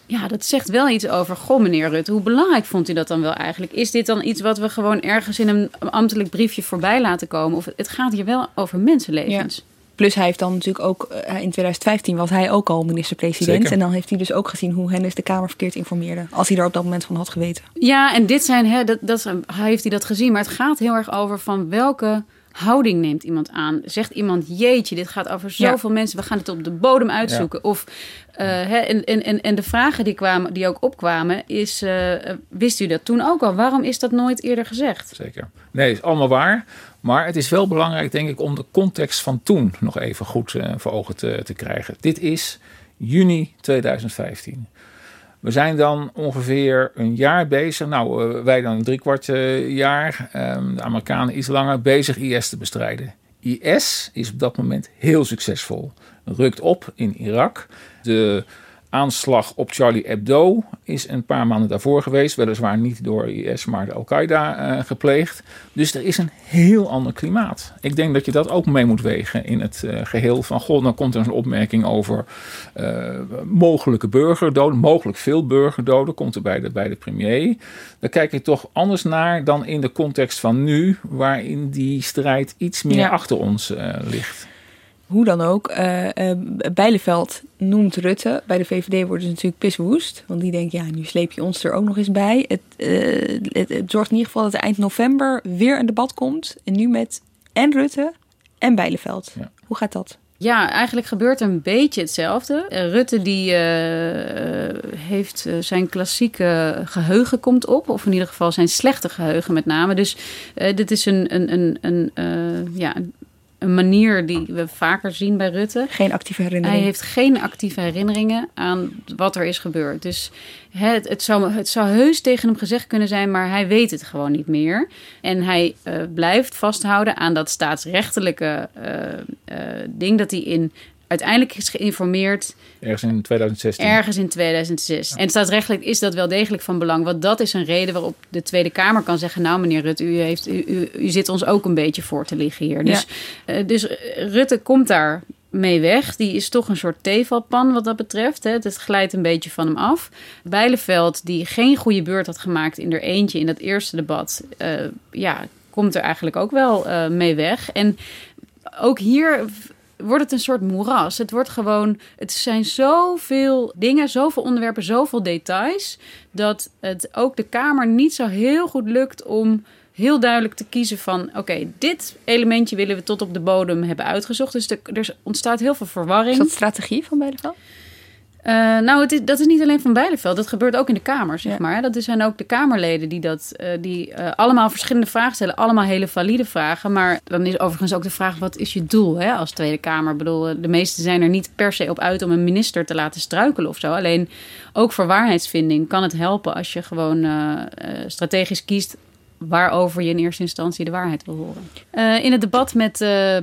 Ja, dat zegt wel iets over. Goh, meneer Rutte, hoe belangrijk vond u dat dan wel eigenlijk? Is dit dan iets wat we gewoon ergens in een ambtelijk briefje voorbij laten komen? Of het gaat hier wel over mensenlevens. Ja. Plus hij heeft dan natuurlijk ook, uh, in 2015 was hij ook al minister-president. En dan heeft hij dus ook gezien hoe Hennis de Kamer verkeerd informeerde. Als hij er op dat moment van had geweten. Ja, en dit zijn, hè, dat, dat, heeft hij dat gezien. Maar het gaat heel erg over van welke houding neemt iemand aan. Zegt iemand, jeetje, dit gaat over zoveel ja. mensen. We gaan het op de bodem uitzoeken. Ja. Of, uh, hè, en, en, en de vragen die, kwamen, die ook opkwamen is, uh, wist u dat toen ook al? Waarom is dat nooit eerder gezegd? Zeker. Nee, is allemaal waar. Maar het is wel belangrijk, denk ik, om de context van toen nog even goed uh, voor ogen te, te krijgen. Dit is juni 2015. We zijn dan ongeveer een jaar bezig. Nou, uh, wij dan een driekwart uh, jaar. Um, de Amerikanen iets langer bezig IS te bestrijden. IS is op dat moment heel succesvol. Rukt op in Irak. De aanslag op Charlie Hebdo is een paar maanden daarvoor geweest. Weliswaar niet door IS, maar de Al-Qaeda uh, gepleegd. Dus er is een heel ander klimaat. Ik denk dat je dat ook mee moet wegen in het uh, geheel van... Dan komt er een opmerking over uh, mogelijke burgerdoden. Mogelijk veel burgerdoden komt er bij de, bij de premier. Daar kijk je toch anders naar dan in de context van nu... waarin die strijd iets meer ja. achter ons ligt. Hoe dan ook, uh, uh, Bijleveld noemt Rutte. Bij de VVD worden ze natuurlijk piswoest. Want die denken, ja, nu sleep je ons er ook nog eens bij. Het, uh, het, het, zorgt in ieder geval dat er eind november weer een debat komt. En nu met en Rutte en Bijleveld. Ja. Hoe gaat dat? Ja, eigenlijk gebeurt een beetje hetzelfde. Rutte die uh, heeft zijn klassieke geheugen komt op. Of in ieder geval zijn slechte geheugen met name. Dus dit is een, een, een, een ja, een manier die we vaker zien bij Rutte. Geen actieve herinneringen. Hij heeft geen actieve herinneringen aan wat er is gebeurd. Dus het, het, zou, het zou heus tegen hem gezegd kunnen zijn, maar hij weet het gewoon niet meer. En hij uh, blijft vasthouden aan dat staatsrechtelijke uh, uh, ding dat hij in uiteindelijk is geïnformeerd Ergens in 2016. ergens in 2006. En staatsrechtelijk is dat wel degelijk van belang. Want dat is een reden waarop de Tweede Kamer kan zeggen... nou meneer Rutte, u, heeft, u, u, u zit ons ook een beetje voor te liggen hier. Dus, eh, dus Rutte komt daar mee weg. Die is toch een soort tevalpan wat dat betreft. Hè. Het glijdt een beetje van hem af. Bijleveld, die geen goede beurt had gemaakt in er eentje in dat eerste debat... eh, ja, komt er eigenlijk ook wel eh, mee weg. En ook hier wordt het een soort moeras. Het wordt gewoon, het zijn zoveel dingen, zoveel onderwerpen, zoveel details, dat het ook de Kamer niet zo heel goed lukt om heel duidelijk te kiezen van, oké, dit elementje willen we tot op de bodem hebben uitgezocht. Dus er, ontstaat heel veel verwarring. Is dat strategie van Bijleveld? Uh, nou, het is, dat is niet alleen van Bijleveld. Dat gebeurt ook in de Kamer, zeg Ja. maar. Dat zijn ook de Kamerleden die, dat, uh, die uh, allemaal verschillende vragen stellen. Allemaal hele valide vragen. Maar dan is overigens ook de vraag, wat is je doel hè, als Tweede Kamer? Ik bedoel, de meesten zijn er niet per se op uit om een minister te laten struikelen of zo. Alleen ook voor waarheidsvinding kan het helpen als je gewoon strategisch kiest waarover je in eerste instantie de waarheid wil horen. Uh, in het debat met uh,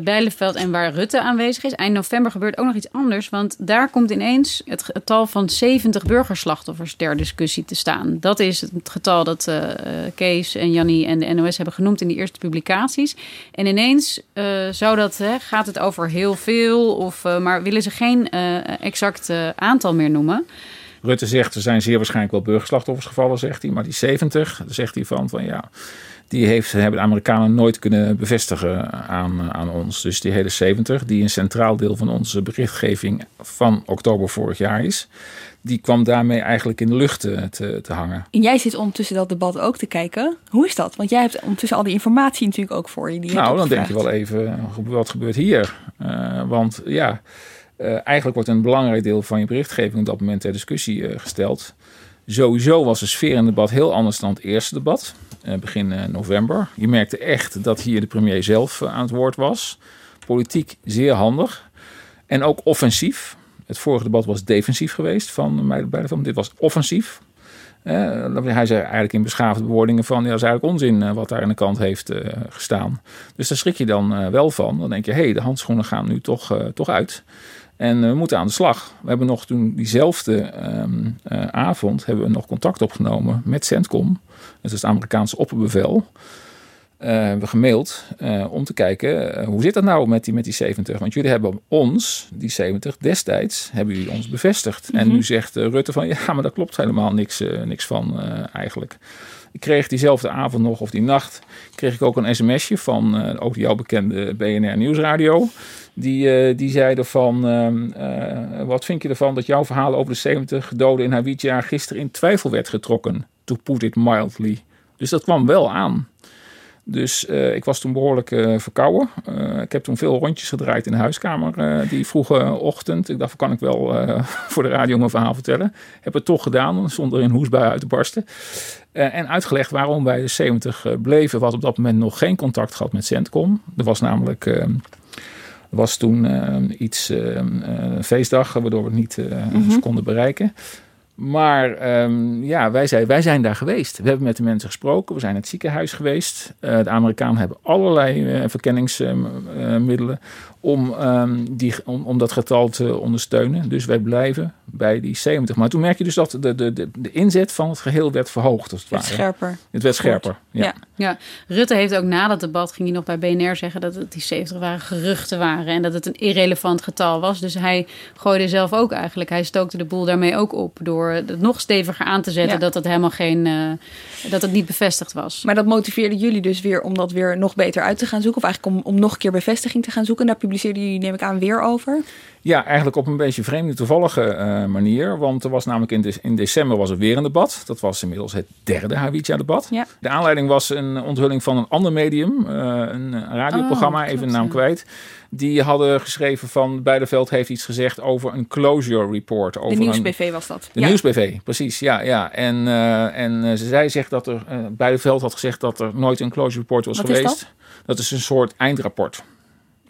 en waar Rutte aanwezig is, eind november gebeurt ook nog iets anders. Want daar komt ineens het getal van 70 burgerslachtoffers ter discussie te staan. Dat is het getal dat uh, Kees en Jannie en de NOS hebben genoemd in die eerste publicaties. En ineens zou dat, gaat het over heel veel, of, maar willen ze geen exact aantal meer noemen. Rutte zegt er zijn zeer waarschijnlijk wel burgerslachtoffers gevallen, zegt hij. Maar die 70, daar zegt hij van, van ja, die heeft, hebben de Amerikanen nooit kunnen bevestigen aan, aan ons. Dus die hele 70, die een centraal deel van onze berichtgeving van oktober vorig jaar is, die kwam daarmee eigenlijk in de lucht te, te, te hangen. En jij zit ondertussen dat debat ook te kijken. Hoe is dat? Want jij hebt ondertussen al die informatie natuurlijk ook voor je. Die nou, dan denk je wel even, wat gebeurt hier? Uh, want ja... Uh, eigenlijk wordt een belangrijk deel van je berichtgeving op dat moment ter discussie uh, gesteld. Sowieso was de sfeer in het debat heel anders dan het eerste debat, uh, begin november. Je merkte echt dat hier de premier zelf aan het woord was. Politiek zeer handig en ook offensief. Het vorige debat was defensief geweest van de Dit was offensief. hij zei eigenlijk in beschaafde bewoordingen van... ja, dat is eigenlijk onzin wat daar aan de kant heeft gestaan. Dus daar schrik je dan wel van. Dan denk je, hé, hey, de handschoenen gaan nu toch, toch uit. En we moeten aan de slag. We hebben nog toen diezelfde um, uh, avond hebben we nog contact opgenomen met CENTCOM. Dat is het Amerikaanse opperbevel. Uh, hebben we gemaild uh, om te kijken hoe zit dat nou met die, met die 70. Want jullie hebben ons, die 70, destijds hebben jullie ons bevestigd. Mm -hmm. En nu zegt Rutte van ja, maar daar klopt helemaal niks, niks van eigenlijk. Ik kreeg diezelfde avond nog, of die nacht, kreeg ik ook een sms'je van ook jouw bekende BNR Nieuwsradio. Die, uh, die zeiden van, uh, wat vind je ervan dat jouw verhaal over de 70 doden in Hawija gisteren in twijfel werd getrokken? To put it mildly. Dus dat kwam wel aan. Dus uh, ik was toen behoorlijk verkouden. Ik heb toen veel rondjes gedraaid in de huiskamer die vroege ochtend. Ik dacht, kan ik wel voor de radio mijn verhaal vertellen. Heb het toch gedaan, zonder in hoesbui uit te barsten. en uitgelegd waarom wij de 70 bleven. Hadden op dat moment nog geen contact gehad met Centcom. Er was namelijk... Was toen iets, een feestdag, waardoor we het niet mm -hmm. konden bereiken. Maar um, ja, wij, zei, wij zijn daar geweest. We hebben met de mensen gesproken. We zijn het ziekenhuis geweest. Uh, de Amerikanen hebben allerlei uh, verkenningsmiddelen om, um, die, om, om dat getal te ondersteunen. Dus wij blijven bij die 70. Maar toen merk je dus dat de, de, de, de inzet van het geheel werd verhoogd. Als het, het ware. scherper. Het werd scherper, ja. ja. ja. Rutte heeft ook na dat debat, ging hij nog bij BNR zeggen dat het die 70 waren geruchten waren. En dat het een irrelevant getal was. Dus hij gooide zelf ook eigenlijk. Hij stookte de boel daarmee ook op door het nog steviger aan te zetten. Ja. Dat het helemaal geen, uh, dat het niet bevestigd was. Maar dat motiveerde jullie dus weer om dat weer nog beter uit te gaan zoeken. Of eigenlijk om, om nog een keer bevestiging te gaan zoeken. En daar publiceerden jullie, neem ik aan, weer over. Ja, eigenlijk op een beetje vreemde, toevallige uh, manier. Want er was namelijk in, de, in, december was er weer een debat. Dat was inmiddels het derde Hawija-debat. Ja. De aanleiding was een onthulling van een ander medium. Uh, een radioprogramma, oh, even de naam kwijt. Die hadden geschreven van Beideveld heeft iets gezegd over een closure report. Over de Nieuwsbv was dat. De ja. Nieuwsbv, precies. Ja, ja. En, uh, en zij zegt dat er, Beideveld had gezegd dat er nooit een closure report was Wat geweest. Is dat? dat is een soort eindrapport.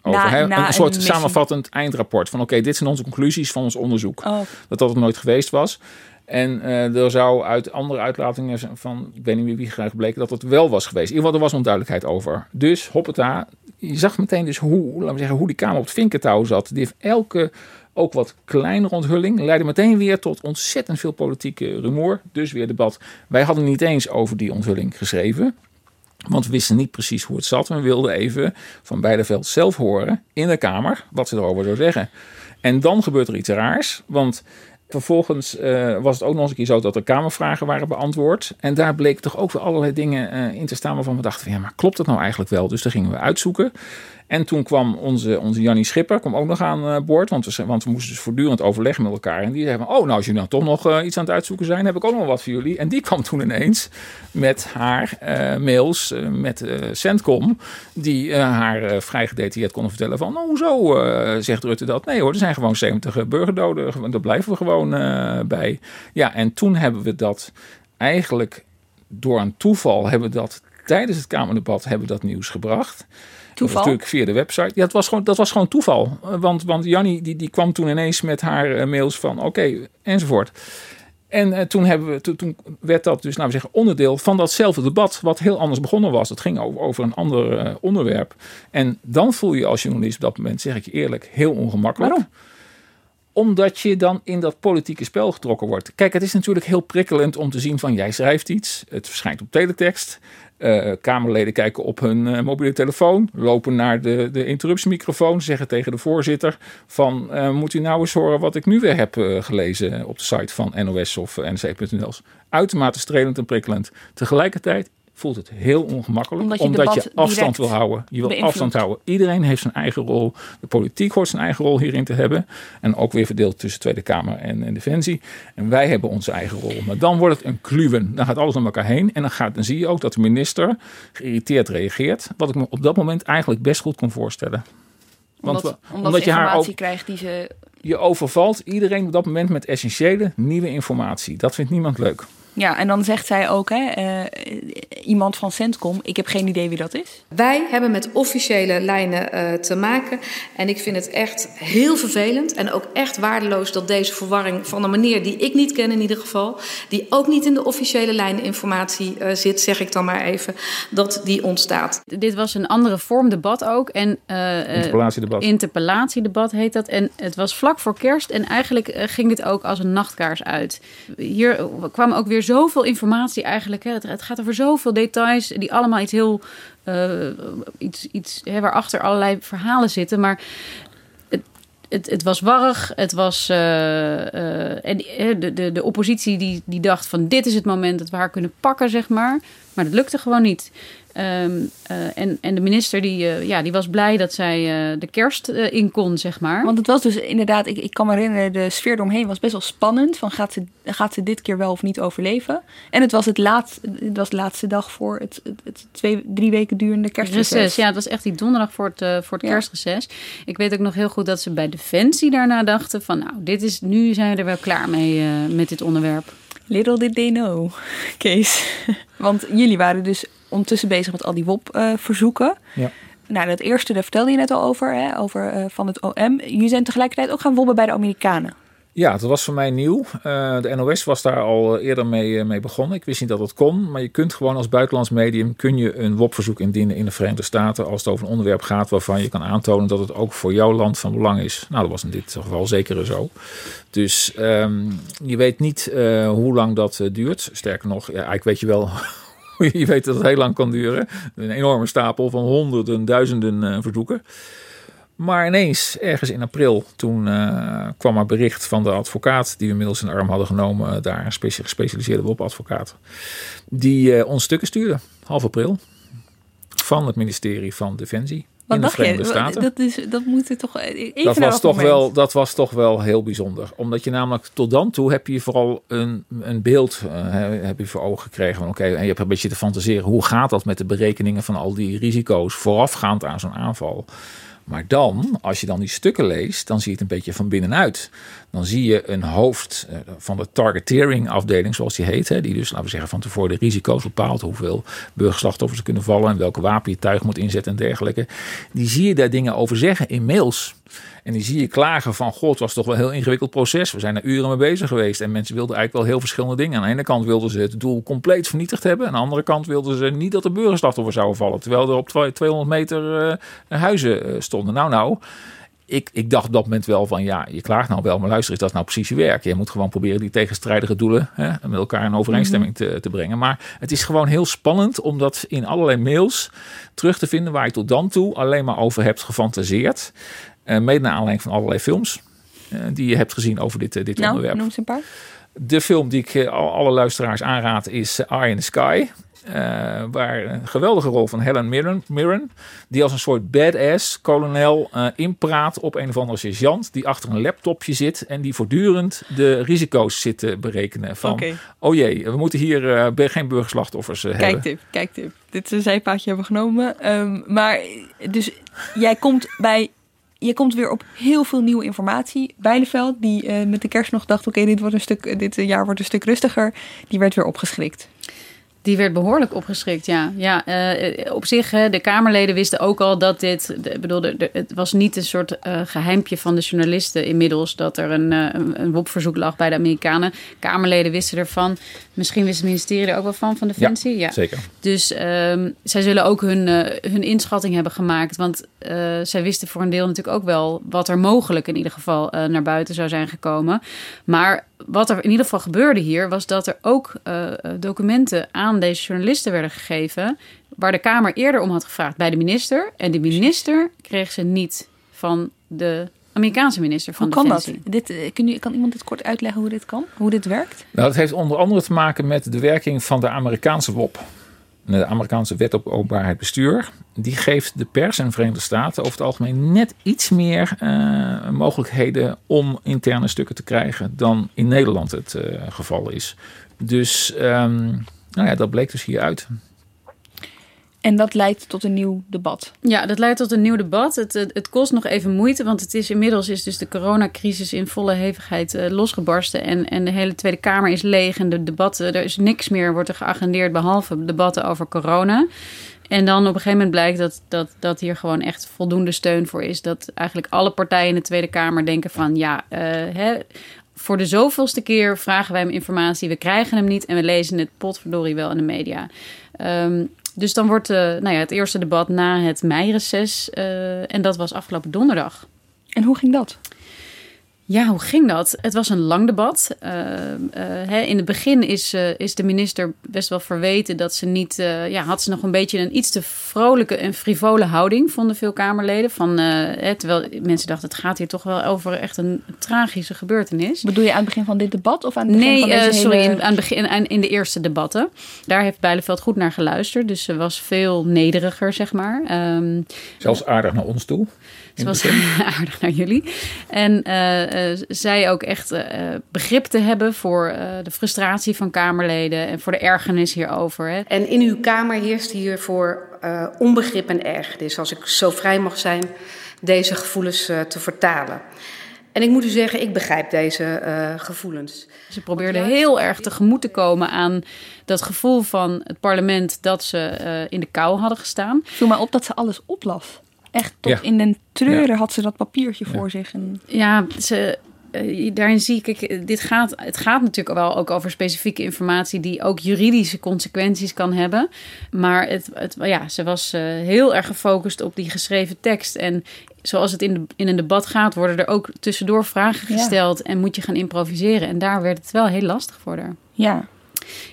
Over, na, hè? na een soort samenvattend eindrapport. Van oké, okay, dit zijn onze conclusies van ons onderzoek. Oh. Dat dat er nooit geweest was. En uh, er zou uit andere uitlatingen van, ik weet niet meer wie graag bleken, dat het wel was geweest. In ieder geval, er was onduidelijkheid over. Dus, hoppata, je zag meteen dus hoe, laten we zeggen, hoe die Kamer op het vinkentouw zat. Die heeft elke ook wat kleinere onthulling leidde meteen weer tot ontzettend veel politieke rumoer. Dus weer debat. Wij hadden niet eens over die onthulling geschreven. Want we wisten niet precies hoe het zat. We wilden even van Beideveld zelf horen in de Kamer wat ze erover zou zeggen. En dan gebeurt er iets raars. Want Vervolgens uh, was het ook nog eens een keer zo dat er Kamervragen waren beantwoord. En daar bleek toch ook weer allerlei dingen uh, in te staan waarvan we dachten: ja, maar klopt dat nou eigenlijk wel? Dus daar gingen we uitzoeken. En toen kwam onze, onze Jannie Schipper kwam ook nog aan uh, boord. Want we, want we moesten dus voortdurend overleggen met elkaar. En die zeiden: Oh, nou, als jullie nou toch nog iets aan het uitzoeken zijn, heb ik ook nog wat voor jullie. En die kwam toen ineens met haar mails met Centcom. Die haar vrij gedetailleerd konden vertellen: van, Nou, hoezo zegt Rutte dat? Nee hoor, er zijn gewoon 70 burgerdoden. Daar blijven we gewoon uh, bij. Ja, en toen hebben we dat eigenlijk door een toeval hebben we dat tijdens het Kamerdebat hebben we dat nieuws gebracht. Toeval? natuurlijk via de website. Ja, dat was gewoon, dat was gewoon toeval. Eh, want, want Jannie die, die kwam toen ineens met haar uh, mails van oké, enzovoort. En uh, toen, hebben we, to, toen werd dat dus, laten we zeggen, onderdeel van datzelfde debat, wat heel anders begonnen was. Het ging over, over een ander uh, onderwerp. En dan voel je als journalist op dat moment, zeg ik je eerlijk, heel ongemakkelijk. Waarom? Omdat je dan in dat politieke spel getrokken wordt. Kijk, het is natuurlijk heel prikkelend om te zien van jij schrijft iets. Het verschijnt op teletext. Uh, Kamerleden kijken op hun uh, mobiele telefoon, lopen naar de, de interruptiemicrofoon, zeggen tegen de voorzitter van uh, moet u nou eens horen wat ik nu weer heb gelezen op de site van NOS of NC.nl. Uitermate strelend en prikkelend. Tegelijkertijd voelt het heel ongemakkelijk. Omdat je, omdat je debat afstand wil houden. Je wil afstand houden. Iedereen heeft zijn eigen rol. De politiek hoort zijn eigen rol hierin te hebben. En ook weer verdeeld tussen Tweede Kamer en, en Defensie. En wij hebben onze eigen rol. Maar dan wordt het een kluwen. Dan gaat alles naar elkaar heen. En dan, gaat, dan zie je ook dat de minister geïrriteerd reageert. Wat ik me op dat moment eigenlijk best goed kon voorstellen. Want Omdat, we- omdat, je haar ook, krijgt die ze... je overvalt iedereen op dat moment met essentiële nieuwe informatie. Dat vindt niemand leuk. Ja, en dan zegt zij ook, hè, eh, iemand van Centcom, ik heb geen idee wie dat is. Wij hebben met officiële lijnen uh, te maken. En ik vind het echt heel vervelend en ook echt waardeloos dat deze verwarring van een manier die ik niet ken in ieder geval, die ook niet in de officiële lijninformatie uh, zit, zeg ik dan maar even, dat die ontstaat. Dit was een andere vorm debat ook. En, uh, Interpellatiedebat. Interpellatiedebat heet dat. En het was vlak voor kerst. En eigenlijk ging dit ook als een nachtkaars uit. Hier kwam ook weer zoveel informatie eigenlijk. Hè. Het, gaat over zoveel details die allemaal iets heel... Uh, iets, iets hè, waarachter allerlei verhalen zitten. Maar het, het, was warrig. Het was... Uh, en de, de, de oppositie die, die dacht van... dit is het moment dat we haar kunnen pakken, zeg maar. Maar dat lukte gewoon niet. Um, uh, en, en de minister die, uh, ja, die was blij dat zij uh, de kerst in kon, zeg maar. Want het was dus inderdaad, ik, ik kan me herinneren, de sfeer eromheen was best wel spannend. Van gaat ze, gaat ze dit keer wel of niet overleven? En het was, het laat, het was de laatste dag voor het, het, het twee, drie weken durende kerstreces. Reces, ja, het was echt die donderdag voor het, voor het ja. kerstreces. Ik weet ook nog heel goed dat ze bij Defensie daarna dachten van... nou, dit is, nu zijn we er wel klaar mee met dit onderwerp. Little did they know, Kees. Want jullie waren dus ondertussen bezig met al die WOP-verzoeken. Ja. Nou, dat eerste, daar vertelde je net al over, hè, over uh, van het OM. Jullie zijn tegelijkertijd ook gaan wobben bij de Amerikanen. Ja, dat was voor mij nieuw. Uh, de NOS was daar al eerder mee, mee, begonnen. Ik wist niet dat het kon, maar je kunt gewoon als buitenlands medium kun je een WOP-verzoek indienen in de Verenigde Staten als het over een onderwerp gaat waarvan je kan aantonen dat het ook voor jouw land van belang is. Nou, dat was in dit geval zeker zo. Dus um, je weet niet uh, hoe lang dat duurt. Sterker nog, ja, eigenlijk weet je wel je weet dat het heel lang kan duren. Een enorme stapel van honderden, duizenden uh, verzoeken. Maar ineens, ergens in april, toen uh, kwam er bericht van de advocaat... die we inmiddels in de arm hadden genomen, daar een specia gespecialiseerde WOP-advocaat... die uh, ons stukken stuurde, half april, van het ministerie van Defensie. Wat in de dacht Verenigde je? Staten. Dat, is, dat moet er toch even dat was toch, moment. wel, dat was toch wel heel bijzonder. Omdat je namelijk tot dan toe heb je vooral een, een beeld uh, heb je voor ogen gekregen. Van, okay, en je hebt een beetje te fantaseren. Hoe gaat dat met de berekeningen van al die risico's voorafgaand aan zo'n aanval? Maar dan, als je dan die stukken leest, dan zie je het een beetje van binnenuit. Dan zie je een hoofd uh, van de targeteering afdeling, zoals die heet. Hè, die dus, laten we zeggen, van tevoren de risico's bepaalt. Hoeveel burgerslachtoffers er kunnen vallen en welke wapen je tuig moet inzetten en dergelijke. Die zie je daar dingen over zeggen in mails. En die zie je klagen van, god, het was toch wel een heel ingewikkeld proces. We zijn er uren mee bezig geweest. En mensen wilden eigenlijk wel heel verschillende dingen. Aan de ene kant wilden ze het doel compleet vernietigd hebben. Aan de andere kant wilden ze niet dat er burgerslachtoffers zouden vallen. Terwijl er op 200 meter uh, huizen stonden. Nou, nou ik, ik dacht op dat moment wel van ja, je klaagt nou wel, maar luister, is dat nou precies je werk? Je moet gewoon proberen die tegenstrijdige doelen hè, met elkaar in overeenstemming te, te brengen. Maar het is gewoon heel spannend om dat in allerlei mails terug te vinden waar je tot dan toe alleen maar over hebt gefantaseerd. Uh, mede naar aanleiding van allerlei films uh, die je hebt gezien over dit, uh, dit nou, onderwerp. Noem ze een paar. De film die ik alle luisteraars aanraad is Eye in the Sky. Uh, waar een geweldige rol van Helen Mirren, Mirren die als een soort badass kolonel uh, inpraat op een of andere sergeant die achter een laptopje zit en die voortdurend de risico's zit te berekenen van okay. oh jee, we moeten hier uh, geen burgerslachtoffers hebben. Kijktip, kijktip. Dit is een zijpaadje hebben genomen. Um, maar dus jij komt bij je komt weer op heel veel nieuwe informatie. Bijleveld, die uh, met de kerst nog dacht: oké, dit wordt een stuk, dit jaar wordt een stuk rustiger, die werd weer opgeschrikt. Die werd behoorlijk opgeschrikt, ja. ja uh, op zich, hè, de Kamerleden wisten ook al dat dit... De, bedoel, de, het was niet een soort uh, geheimpje van de journalisten inmiddels... dat er een, uh, een, een WOP-verzoek lag bij de Amerikanen. Kamerleden wisten ervan. Misschien wist het ministerie er ook wel van, van Defensie. Ja, ja. zeker. Dus um, zij zullen ook hun, hun inschatting hebben gemaakt. Want zij wisten voor een deel natuurlijk ook wel... wat er mogelijk in ieder geval naar buiten zou zijn gekomen. Maar wat er in ieder geval gebeurde hier... was dat er ook documenten aan deze journalisten werden gegeven, waar de Kamer eerder om had gevraagd bij de minister. En de minister kreeg ze niet van de Amerikaanse minister van hoe kan Defensie. dat? Dit, eh, kun je, kan iemand dit kort uitleggen hoe dit kan? Hoe dit werkt? Nou, dat heeft onder andere te maken met de werking van de Amerikaanse WOP. De Amerikaanse Wet op Openbaarheid Bestuur. Die geeft de pers in de Verenigde Staten over het algemeen net iets meer uh, mogelijkheden om interne stukken te krijgen dan in Nederland het uh, geval is. Dus um, nou ja, dat bleek dus hieruit. En dat leidt tot een nieuw debat. Ja, dat leidt tot een nieuw debat. Het, het, het, kost nog even moeite, want het is inmiddels is dus de coronacrisis in volle hevigheid uh, losgebarsten. En, en de hele Tweede Kamer is leeg en de debatten, er is niks meer, wordt er geagendeerd behalve debatten over corona. En dan op een gegeven moment blijkt dat, dat, dat hier gewoon echt voldoende steun voor is. Dat eigenlijk alle partijen in de Tweede Kamer denken van ja, uh, hè, voor de zoveelste keer vragen wij hem informatie. We krijgen hem niet en we lezen het potverdorie wel in de media. Um, dus dan wordt uh, nou ja, het eerste debat na het meireces. Uh, en dat was afgelopen donderdag. En hoe ging dat? Ja, hoe ging dat? Het was een lang debat. Uh, hè, in het begin is, uh, is de minister best wel verweten dat ze niet. Uh, ja, had ze nog een beetje een iets te vrolijke en frivole houding, vonden veel Kamerleden. Van, hè, terwijl mensen dachten, het gaat hier toch wel over echt een tragische gebeurtenis. Bedoel je aan het begin van dit debat of aan het begin nee, van deze sorry, hele... in, aan het begin, in, in de eerste debatten. Daar heeft Bijleveld goed naar geluisterd. Dus ze was veel nederiger, zeg maar. Um, Zelfs aardig naar ons toe. Ze was aardig naar jullie. En uh, uh, zij ook echt uh, begrip te hebben voor de frustratie van Kamerleden en voor de ergernis hierover. Hè. En in uw Kamer heerst hiervoor onbegrip en ergernis, als ik zo vrij mag zijn, deze gevoelens te vertalen. En ik moet u zeggen, ik begrijp deze gevoelens. Ze probeerden heel erg tegemoet te komen aan dat gevoel van het parlement dat ze in de kou hadden gestaan. Viel mij op dat ze alles oplas echt tot ja. in den treuren ja. had ze dat papiertje voor zich. En... Ja, ze, uh, daarin zie ik, dit gaat, het gaat natuurlijk wel ook over specifieke informatie die ook juridische consequenties kan hebben. Maar het, het, ja, ze was uh, heel erg gefocust op die geschreven tekst. En zoals het in, de, in een debat gaat, worden er ook tussendoor vragen gesteld en moet je gaan improviseren. En daar werd het wel heel lastig voor haar. Ja.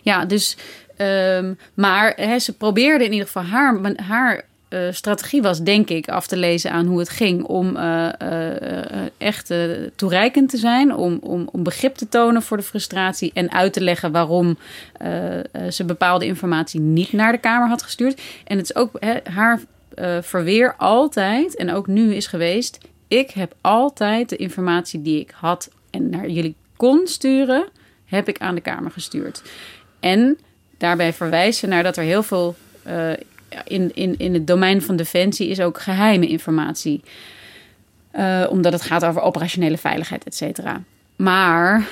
Ja, dus. Um, maar hè, ze probeerde in ieder geval haar, haar uh, strategie was, denk ik, af te lezen aan hoe het ging om uh, uh, echt toereikend te zijn, om, om, om begrip te tonen voor de frustratie en uit te leggen waarom ze bepaalde informatie niet naar de Kamer had gestuurd. En het is ook haar verweer altijd, en ook nu is geweest, ik heb altijd de informatie die ik had en naar jullie kon sturen, heb ik aan de Kamer gestuurd. En daarbij verwijzen naar dat er heel veel in, in, in het domein van defensie is ook geheime informatie. Uh, omdat het gaat over operationele veiligheid, et cetera. Maar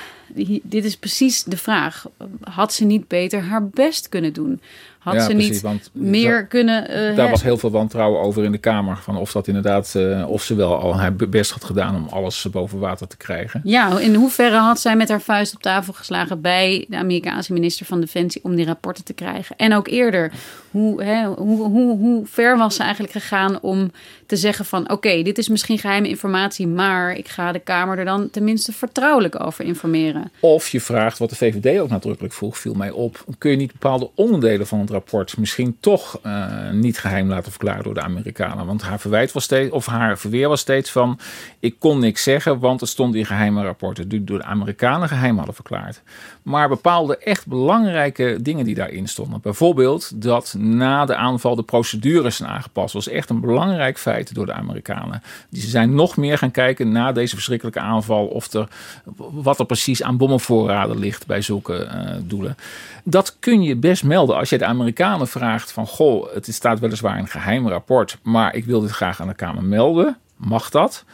dit is precies de vraag. Had ze niet beter haar best kunnen doen? Had Ja, ze precies, niet want meer kunnen... eh, Daar was heel veel wantrouwen over in de Kamer. Van of dat inderdaad, eh, of ze wel al haar best had gedaan om alles boven water te krijgen. Ja, in hoeverre had zij met haar vuist op tafel geslagen bij de Amerikaanse minister van Defensie om die rapporten te krijgen? En ook eerder, hoe, hè, hoe, hoe, hoe ver was ze eigenlijk gegaan om te zeggen van oké, dit is misschien geheime informatie, maar ik ga de Kamer er dan tenminste vertrouwelijk over informeren. Of je vraagt, wat de VVD ook nadrukkelijk vroeg, viel mij op. Kun je niet bepaalde onderdelen van het rapport misschien toch eh, niet geheim laten verklaren door de Amerikanen? Want haar verwijt was steeds, of haar verweer was steeds van: ik kon niks zeggen, want het stond in geheime rapporten. Die door de Amerikanen geheim hadden verklaard. Maar bepaalde echt belangrijke dingen die daarin stonden. Bijvoorbeeld dat na de aanval de procedures zijn aangepast. was echt een belangrijk feit door de Amerikanen. Die zijn nog meer gaan kijken na deze verschrikkelijke aanval. Of er, wat er precies aan bommenvoorraden ligt bij zulke eh, doelen. Dat kun je best melden als je de Amerikanen vraagt van... goh, het staat weliswaar in een geheim rapport... maar ik wil dit graag aan de Kamer melden. Mag dat?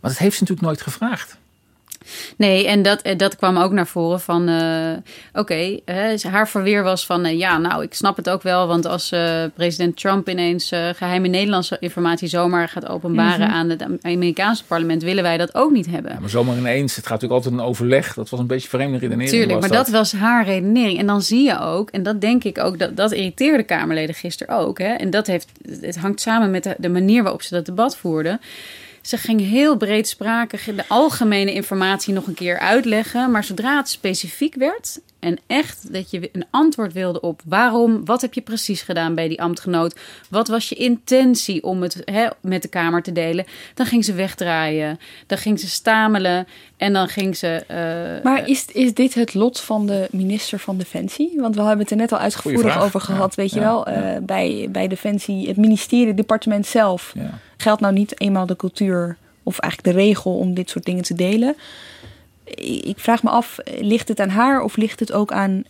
Maar dat heeft ze natuurlijk nooit gevraagd. Nee, en dat, eh, dat kwam ook naar voren van, eh, oké, hè, haar verweer was van, eh, ja, nou, ik snap het ook wel, want als eh, president Trump ineens eh, geheime Nederlandse informatie zomaar gaat openbaren aan het Amerikaanse parlement, willen wij dat ook niet hebben. Ja, maar zomaar ineens, het gaat natuurlijk altijd een overleg. Dat was een beetje vreemde redenering. Tuurlijk, maar dat. was haar redenering. En dan zie je ook, en dat denk ik ook, dat, dat irriteerde Kamerleden gisteren ook. Hè? En dat heeft, het hangt samen met de, de manier waarop ze dat debat voerden. Ze ging heel breedsprakig de algemene informatie nog een keer uitleggen. Maar zodra het specifiek werd en echt dat je een antwoord wilde op waarom, wat heb je precies gedaan bij die ambtgenoot, wat was je intentie om het hè, met de Kamer te delen, dan ging ze wegdraaien, dan ging ze stamelen en dan ging ze. eh, Maar is, is dit het lot van de minister van Defensie? Want we hebben het er net al uitgevoerig vraag. over gehad. Ja, Weet je ja, wel, ja. eh, bij, bij Defensie, het ministerie, het departement zelf. Ja. Geldt nou niet eenmaal de cultuur of eigenlijk de regel om dit soort dingen te delen? Ik vraag me af, ligt het aan haar of ligt het ook aan,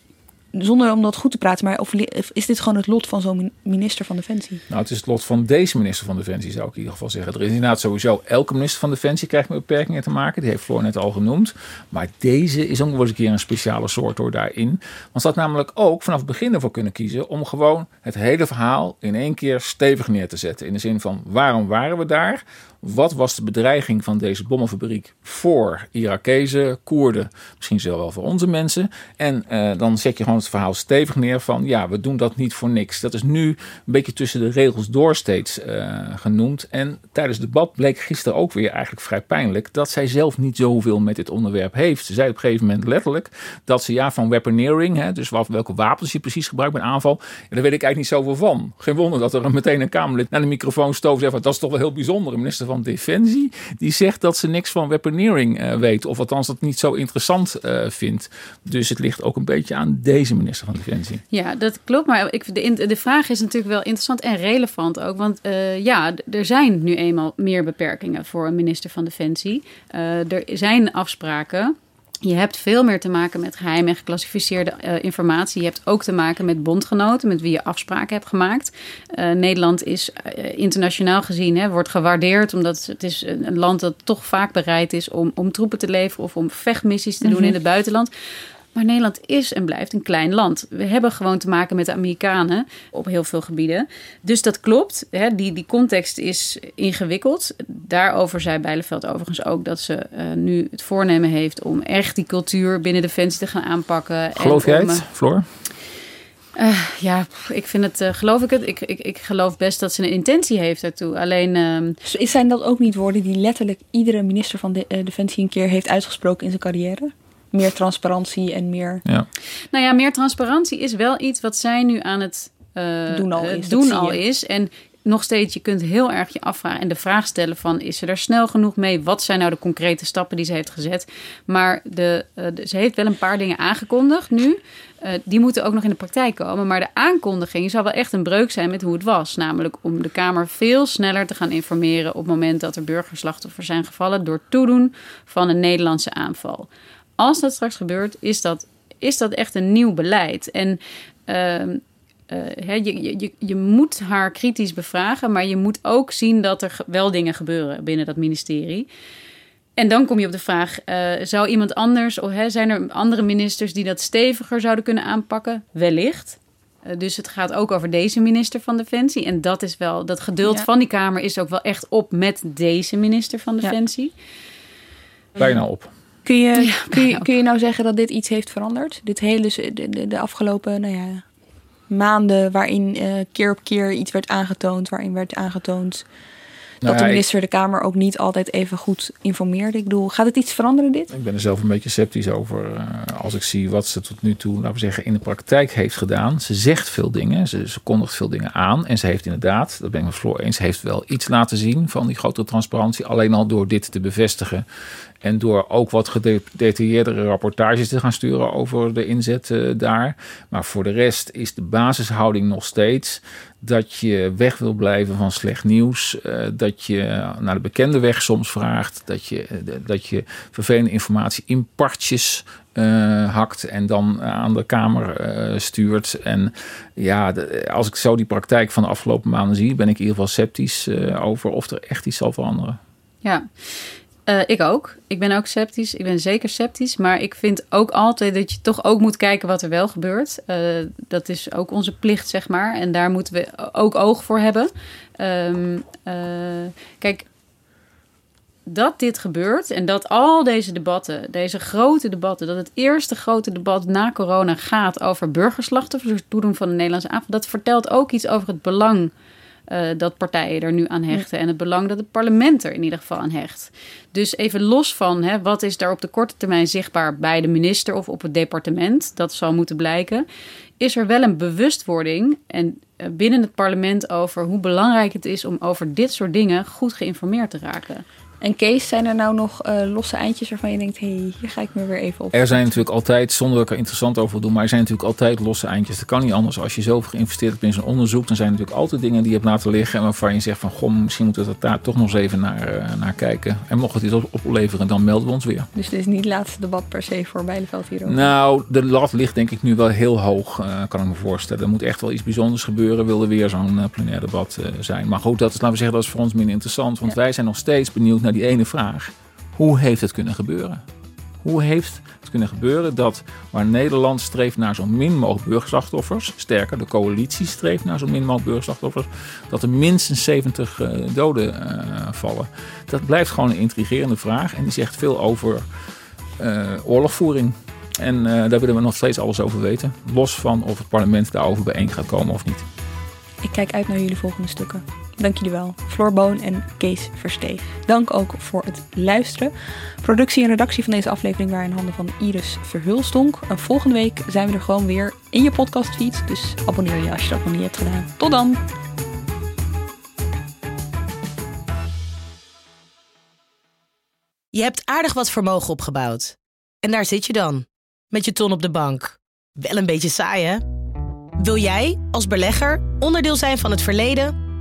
zonder om dat goed te praten, maar of, is dit gewoon het lot van zo'n min- minister van Defensie? Nou, het is het lot van deze minister van Defensie, zou ik in ieder geval zeggen. Er is inderdaad sowieso, elke minister van Defensie krijgt met beperkingen te maken. Die heeft Floor net al genoemd. Maar deze is ook wel eens een keer een speciale soort hoor daarin. Want ze had namelijk ook vanaf het begin ervoor kunnen kiezen om gewoon het hele verhaal in één keer stevig neer te zetten. In de zin van, waarom waren we daar? Wat was de bedreiging van deze bommenfabriek voor Irakezen, Koerden, misschien zelfs wel voor onze mensen? En eh, dan zet je gewoon het verhaal stevig neer van ja, we doen dat niet voor niks. Dat is nu een beetje tussen de regels door steeds eh, genoemd. En tijdens het debat bleek gisteren ook weer eigenlijk vrij pijnlijk dat zij zelf niet zoveel met dit onderwerp heeft. Ze zei op een gegeven moment letterlijk dat ze ja van weaponeering, hè, dus wat, welke wapens je precies gebruikt bij aanval, ja, daar weet ik eigenlijk niet zoveel van. Geen wonder dat er meteen een Kamerlid naar de microfoon stoof en zegt dat is toch wel heel bijzonder. Een minister van Defensie die zegt dat ze niks van weaponeering eh, weet, of althans dat niet zo interessant eh, vindt. Dus het ligt ook een beetje aan deze minister van Defensie. Ja, dat klopt. Maar ik, de, de vraag is natuurlijk wel interessant en relevant ook. Want eh, ja, er zijn nu eenmaal meer beperkingen voor een minister van Defensie. Eh, er zijn afspraken. Je hebt veel meer te maken met geheim en geclassificeerde eh, informatie. Je hebt ook te maken met bondgenoten met wie je afspraken hebt gemaakt. Nederland is internationaal gezien, hè, wordt gewaardeerd omdat het is een, land dat toch vaak bereid is om, om troepen te leveren of om vechtmissies te doen in het buitenland. Maar Nederland is en blijft een klein land. We hebben gewoon te maken met de Amerikanen op heel veel gebieden. Dus dat klopt. Hè, die, die context is ingewikkeld. Daarover zei Bijleveld overigens ook dat ze eh, nu het voornemen heeft om echt die cultuur binnen Defensie te gaan aanpakken. Geloof en jij om, het, Floor? eh, ja, ik vind het, eh, geloof ik het. Ik, ik, ik geloof best dat ze een intentie heeft daartoe. Alleen, ehm, zijn dat ook niet woorden die letterlijk iedere minister van de, eh, Defensie een keer heeft uitgesproken in zijn carrière? Meer transparantie en meer. Ja. Nou ja, meer transparantie is wel iets wat zij nu aan het eh, Doen al eh, is, doen al. En nog steeds, je kunt heel erg je afvragen en de vraag stellen van... is ze er snel genoeg mee? Wat zijn nou de concrete stappen die ze heeft gezet? Maar de, eh, de- ze heeft wel een paar dingen aangekondigd nu. Eh, die moeten ook nog in de praktijk komen. Maar de aankondiging zou wel echt een breuk zijn met hoe het was. Namelijk om de Kamer veel sneller te gaan informeren... op het moment dat er burgerslachtoffers zijn gevallen... door toedoen van een Nederlandse aanval. Als dat straks gebeurt, is dat, is dat echt een nieuw beleid. En ehm, eh, hè, je, je, je, moet haar kritisch bevragen, maar je moet ook zien dat er wel dingen gebeuren binnen dat ministerie. En dan kom je op de vraag: eh, zou iemand anders, of hè, zijn er andere ministers die dat steviger zouden kunnen aanpakken? Wellicht. Eh, dus het gaat ook over deze minister van Defensie. En dat is wel, dat geduld Ja. van die Kamer is ook wel echt op met deze minister van Defensie. Bijna op. Kun je, kun, je, kun je nou zeggen dat dit iets heeft veranderd? Dit hele, de, de, de afgelopen nou ja, maanden waarin eh, keer op keer iets werd aangetoond, waarin werd aangetoond Nou dat de ja, ik- minister de Kamer ook niet altijd even goed informeerde. Ik bedoel, gaat het iets veranderen dit? Ik ben er zelf een beetje sceptisch over. eh, als ik zie wat ze tot nu toe, laten we zeggen, in de praktijk heeft gedaan. Ze zegt veel dingen, ze, ze kondigt veel dingen aan. En ze heeft inderdaad, dat ben ik met Floor eens, heeft wel iets laten zien van die grotere transparantie. Alleen al door dit te bevestigen. En door ook wat gedetailleerdere rapportages te gaan sturen over de inzet eh, daar. Maar voor de rest is de basishouding nog steeds dat je weg wil blijven van slecht nieuws. eh, dat je naar de bekende weg soms vraagt. Dat je, eh, dat je vervelende informatie in partjes eh, hakt en dan aan de Kamer stuurt. En ja, als ik zo die praktijk van de afgelopen maanden zie, ben ik in ieder geval sceptisch over of er echt iets zal veranderen. Ja, Eh, ik ook. Ik ben ook sceptisch. Ik ben zeker sceptisch. Maar ik vind ook altijd dat je toch ook moet kijken wat er wel gebeurt. Eh, dat is ook onze plicht, zeg maar. En daar moeten we ook oog voor hebben. Ehm, eh, kijk, dat dit gebeurt en dat al deze debatten, deze grote debatten, dat het eerste grote debat na corona gaat over burgerslachtoffers, het toedoen van de Nederlandse avond, dat vertelt ook iets over het belang eh, dat partijen er nu aan hechten en het belang dat het parlement er in ieder geval aan hecht. Dus even los van hè, wat is daar op de korte termijn zichtbaar bij de minister of op het departement, dat zal moeten blijken, is er wel een bewustwording en eh, binnen het parlement over hoe belangrijk het is om over dit soort dingen goed geïnformeerd te raken. En Kees, zijn er nou nog eh, losse eindjes waarvan je denkt, hé, hey, hier ga ik me weer even op. Er zijn natuurlijk altijd, zonder dat ik er interessant over wil doen, maar er zijn natuurlijk altijd losse eindjes. Dat kan niet anders. Als je zoveel geïnvesteerd hebt in zo'n onderzoek, dan zijn er natuurlijk altijd dingen die je hebt laten liggen. En waarvan je zegt van, goh, misschien moeten we daar toch nog eens even naar, eh, naar kijken. En mocht het iets op- opleveren, dan melden we ons weer. Dus dit is niet het laatste debat per se voor Bijleveld hierover. Nou, de lat ligt denk ik nu wel heel hoog, eh, kan ik me voorstellen. Er moet echt wel iets bijzonders gebeuren, wil er weer zo'n plenair debat zijn. Maar goed, dat is, laten we zeggen, dat is voor ons minder interessant. Want wij zijn nog steeds benieuwd naar die ene vraag. Hoe heeft het kunnen gebeuren? Hoe heeft het kunnen gebeuren dat waar Nederland streeft naar zo min mogelijk burgerslachtoffers, sterker, de coalitie streeft naar zo min mogelijk burgerslachtoffers, dat er minstens 70 eh, doden eh, vallen? Dat blijft gewoon een intrigerende vraag en die zegt veel over eh, oorlogvoering. En daar willen we nog steeds alles over weten. Los van of het parlement daarover bijeen gaat komen of niet. Ik kijk uit naar jullie volgende stukken. Dank jullie wel, Floor Boon en Kees Versteeg. Dank ook voor het luisteren. Productie en redactie van deze aflevering waren in handen van Iris Verhulstonk. En volgende week zijn we er gewoon weer in je podcastfeed. Dus abonneer je als je dat nog niet hebt gedaan. Tot dan! Je hebt aardig wat vermogen opgebouwd. En daar zit je dan, met je ton op de bank. Wel een beetje saai, hè? Wil jij, als belegger, onderdeel zijn van het verleden